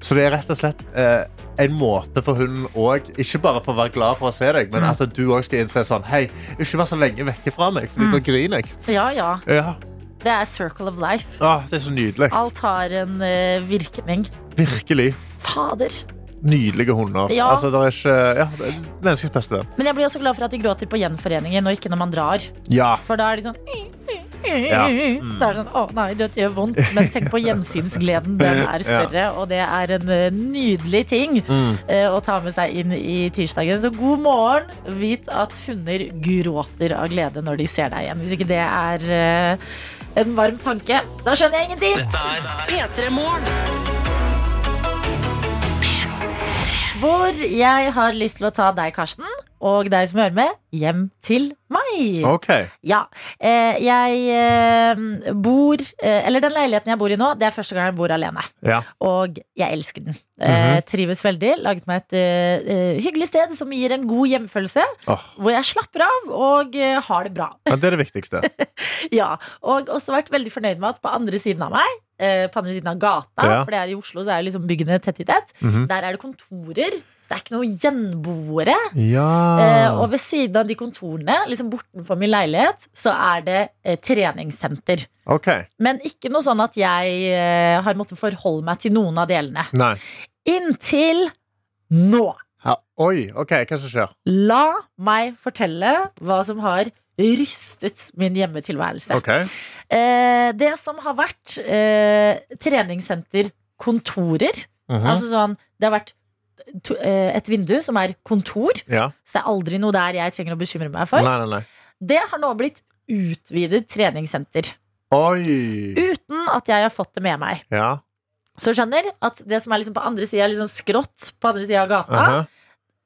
Så det er rett og slett eh, en måte for hunden òg, ikke bare for å være glad for å se deg, men Mm. at du òg skal innse sånn Hei, ikke vær så lenge vekke fra meg, for Mm. da griner jeg. Ja, ja. Ja. Det er circle of life. Ah, det er så nydelig. Alt har en eh, virkning. Virkelig. Fader. Nydelige hunder. Ja. Altså, det er ikke, ja, det er menneskets beste venn. Men jeg blir også glad for at de gråter på gjenforeningen og ikke når man drar. Ja. For da er de sånn Ja. Mm. Så er det sånn Å nei, dette gjør vondt. Men tenk på gjensynsgleden. Den er større, og det er en eh, nydelig ting Mm. eh, å ta med seg inn i tirsdagen. Så god morgen. Vit at hunder gråter av glede når de ser deg igjen. Hvis ikke det er eh, en varm tanke, da skjønner jeg ingenting. Dette er P3 Morgen. Hvor jeg har lyst til å ta deg, Karsten, og deg som hører med, hjem til meg. OK. Ja. Eh, jeg eh, bor eh, Eller den leiligheten jeg bor i nå, det er første gang jeg bor alene. Ja. Og jeg elsker den. eh, Mhm. trives veldig. Laget meg et eh, hyggelig sted som gir en god hjemfølelse. Åh. Hvor jeg slapper av og eh, har det bra. Ja, det er det viktigste. Ja, Og også vært veldig fornøyd med at på andre siden av meg, på andre siden av gata, Ja. for det er i Oslo, så er liksom byggene tett i tett, Mhm. der er det kontorer. Så det er ikke noen gjenboere. Ja. Eh, og ved siden av de kontorene, liksom bortenfor min leilighet, så er det eh, treningssenter. Okay. Men ikke noe sånn at jeg eh, har måttet forholde meg til noen av delene. Nei. Inntil nå. Ja. Oi, OK. Hva som skjer? La meg fortelle hva som har rystet min hjemmetilværelse. Okay. Eh, det som har vært eh, treningssenterkontorer Mhm. Altså sånn, det har vært to, eh, et vindu som er kontor, Ja. så det er aldri noe der jeg trenger å bekymre meg for. Nei, nei, nei. Det har nå blitt utvidet treningssenter. Oi. Uten at jeg har fått det med meg. Ja. Så skjønner at det som er liksom på andre sida, liksom skrått på andre sida av gata, Aha.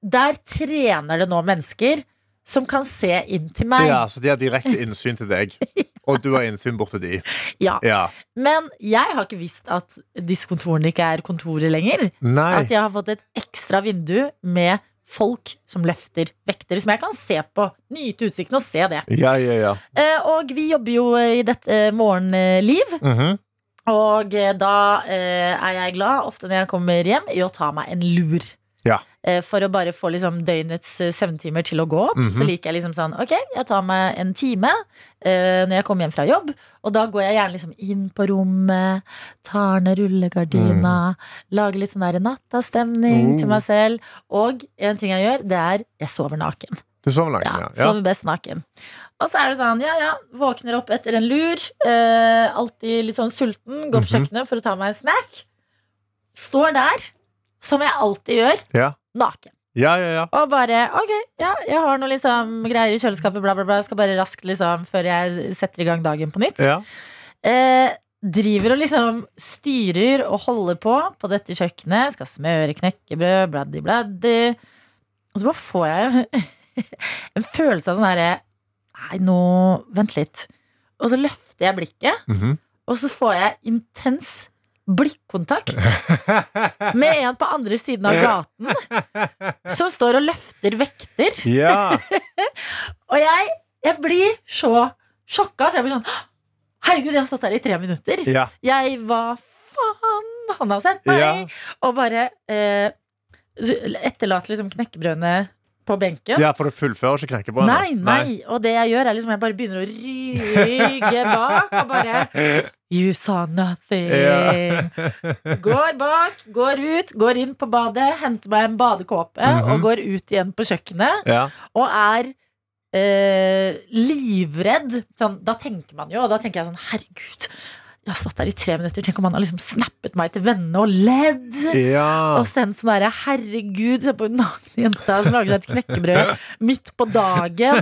der trener det nå mennesker som kan se inn til meg. ja, så de har direkte innsyn til deg. Og du har innsyn bort til de. Ja. Ja. Men jeg har ikke visst at disse kontorene ikke er kontorer lenger. Nei. At jeg har fått et ekstra vindu med folk som løfter vekter, som jeg kan se på. Nyte utsikten og se det. Ja, ja, ja. Eh, Og vi jobber jo i dette morgenliv. Mhm. Og eh, da eh, er jeg glad ofte når jeg kommer hjem, i å ta meg en lur. Eh, For å bare få liksom døgnets eh, søvntimer til å gå opp. Mhm. Så liker jeg liksom sånn Ok, jeg tar meg en time uh, når jeg kommer hjem fra jobb. Og da går jeg gjerne liksom inn på rommet, tar ned rullegardina, lager litt sånn der nattastemning Oh. til meg selv. Og en ting jeg gjør, det er jeg sover naken. Du sover naken, ja. ja. Sover best naken. Og så er det sånn, ja ja, våkner opp etter en lur. Eh, alltid litt sånn sulten. Går på Mhm. kjøkkenet for å ta meg en snack. Står der, som jeg alltid gjør, Ja. Naken. Ja, ja, ja. Og bare ok, ja, jeg har noe liksom greier i kjøleskapet, bla, bla, bla. Jeg skal bare raskt liksom før jeg setter i gang dagen på nytt. ja. Eh, driver og liksom styrer og holder på på dette kjøkkenet. Skal smøre knekkebrød, bladdy, bladdy. Og så bare får jeg en følelse av sånn herre Nei, nå Vent litt. Og så løfter jeg blikket, Mhm. og så får jeg intens blikkontakt med en på andre siden av gaten som står og løfter vekter. Ja. Og jeg, jeg blir så sjokka. For jeg blir sånn Herregud, jeg har stått her i tre minutter. Ja. Jeg Hva faen? Han har sendt meg. Ja. Og bare eh, etterlater liksom knekkebrødene på benken. ja, for du fullfører ikke knekkebrødet? Nei, nei. Og det jeg gjør, er liksom jeg bare begynner å rygge bak og bare You saw nothing. Ja. Går bak, går ut, går inn på badet, henter meg en badekåpe Mhm. og går ut igjen på kjøkkenet. Ja. Og er eh, livredd. Sånn, da tenker man jo, og da tenker jeg sånn Herregud, jeg har stått der i tre minutter. Tenk om han har liksom snappet meg til vennene og ledd. Ja. Og sendt sånn derre Herregud, se på hun nakne jenta som lager seg et knekkebrød midt på dagen.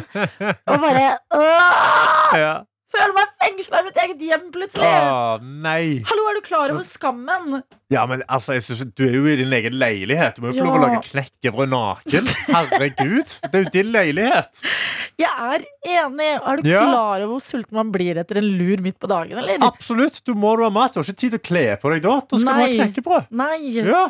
Og bare åh, ja. Føler meg fengsla i mitt eget hjem plutselig. Åh, nei. Hallo, er du klar over skammen? Ja, men altså, jeg synes, Du er jo i din egen leilighet. Du må jo få lov å lage knekkebrød naken. Herregud. Det er jo din leilighet. Jeg er enig. Er du Ja. klar over hvor sulten man blir etter en lur midt på dagen, eller? Absolutt. Du må ha mat. Du har ikke tid til å kle på deg da. Da skal du ha knekkebrød. Nei. Ja.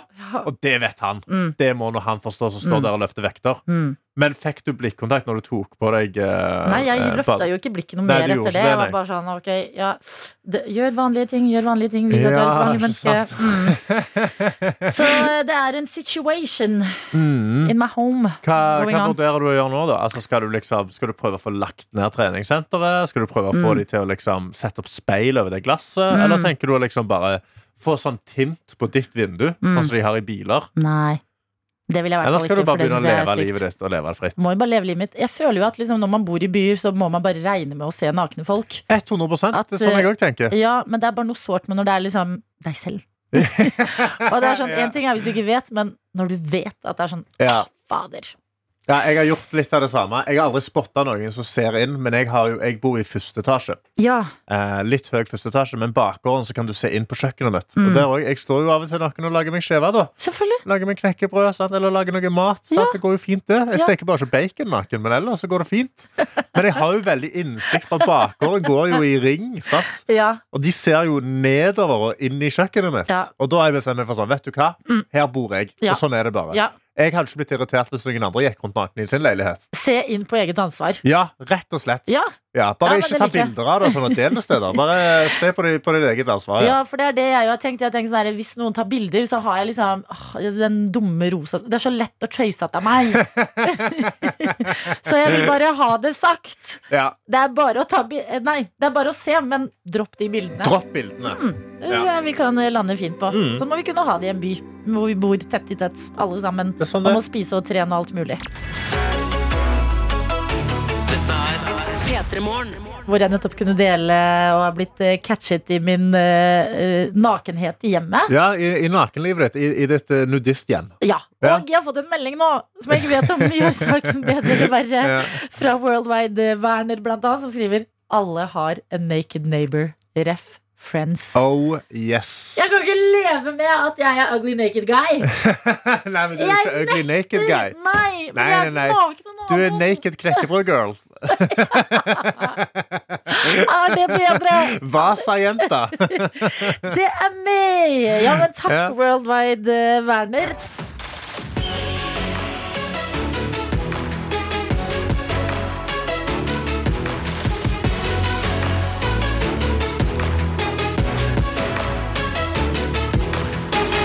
Og det vet han. Mm. Det må nå han forstå, som står Mm. der og løfter vekter. Mm. Men fikk du blikkontakt når du tok på deg eh, Nei, jeg eh, løfta jo ikke blikket noe Nei, mer etter det. det. Jeg var bare sånn, ok, ja det, Gjør vanlige ting, gjør vanlige ting. Vis at du er et vanlig menneske. Mm. Så eh, det er en situation Mm. in my home Hva, hva vurderer du å gjøre nå, da? Altså, skal, du liksom, skal du prøve å få lagt ned treningssenteret? Skal du prøve å få Mm. de til å liksom sette opp speil over det glasset? Mm. Eller tenker du å liksom bare få sånn tint på ditt vindu, Mm. sånn som de har i biler? Nei. Det vil jeg Eller skal du bare begynne å leve livet ditt og leve det fritt? Må jo bare leve livet mitt. Jeg føler jo at liksom, når man bor i byer, så må man bare regne med å se nakne folk. 100% At, Det er sånn jeg eh, òg tenker. Ja, men det er bare noe sårt med når det er liksom deg selv. Og det er sånn, En ting er hvis du ikke vet, men når du vet at det er sånn Ja. Fader. Ja, jeg har gjort litt av det samme. Jeg har aldri spotta noen som ser inn, men jeg, har jo, jeg bor i første etasje. Ja. Eh, litt høy første etasje, men bakgården så kan du se inn på kjøkkenet mitt. Mm. Og der også, Jeg står jo av og til naken og lager meg skjeve, da. Lager meg knekkebrød sant? eller lager noe mat. Sant? Det går jo fint, det. Jeg Ja. steker bare ikke bacon naken, men ellers så går det fint. Men jeg har jo veldig innsikt på at bakgården går jo i ring. Sant? Ja. Og de ser jo nedover og inn i kjøkkenet mitt. Ja. Og da har jeg bestemt meg for sånn, vet du hva? Mm. Her bor jeg. Ja. Og sånn er det bare. Jeg hadde ikke blitt irritert hvis noen andre gikk rundt naken i sin leilighet. Se inn på eget ansvar. Ja, rett og slett. Ja. Ja, bare Ja, ikke ta like. bilder av det og sånn og del det steder. Bare se på, det, på ditt eget ansvar. Ja, for det er det jeg jo har tenkt. Jeg tenkt sånn her, Hvis noen tar bilder, så har jeg liksom åh, den dumme rosa Det er så lett å trace at det er meg. så jeg vil bare ha det sagt. Ja. Det er bare å ta bi eh, Nei, det er bare å se, men dropp de bildene. Dropp bildene. Det jeg vi kan eh, lande fint på. Mm. Sånn må vi kunne ha det i en by hvor vi bor tett i tett, alle sammen. Det sånn Og må spise og trene og alt mulig. Dette er P3 Morgen. Hvor jeg nettopp kunne dele og har blitt eh, catchet i min eh, nakenhet i hjemmet. Ja, i, i nakenlivet ditt, i, i ditt uh, nudisthjem. Ja. Ja. Og jeg har fått en melding nå som jeg ikke vet om gjør saken bedre eller verre. Ja. Fra Worldwide Werner, blant annet, som skriver Alle har en naked neighbor. Ref. Friends. Oh yes. Jeg kan ikke leve med at jeg er ugly naked guy. Nei, men du er Jeg ikke ugly naked guy. Nei, men Nei, jeg er nei, nei. naken og Du er naked knekkebrød-girl. Er det bedre? Vasa-jenta. Det er meg! Ja, men takk, Ja. Worldwide eh, Werner.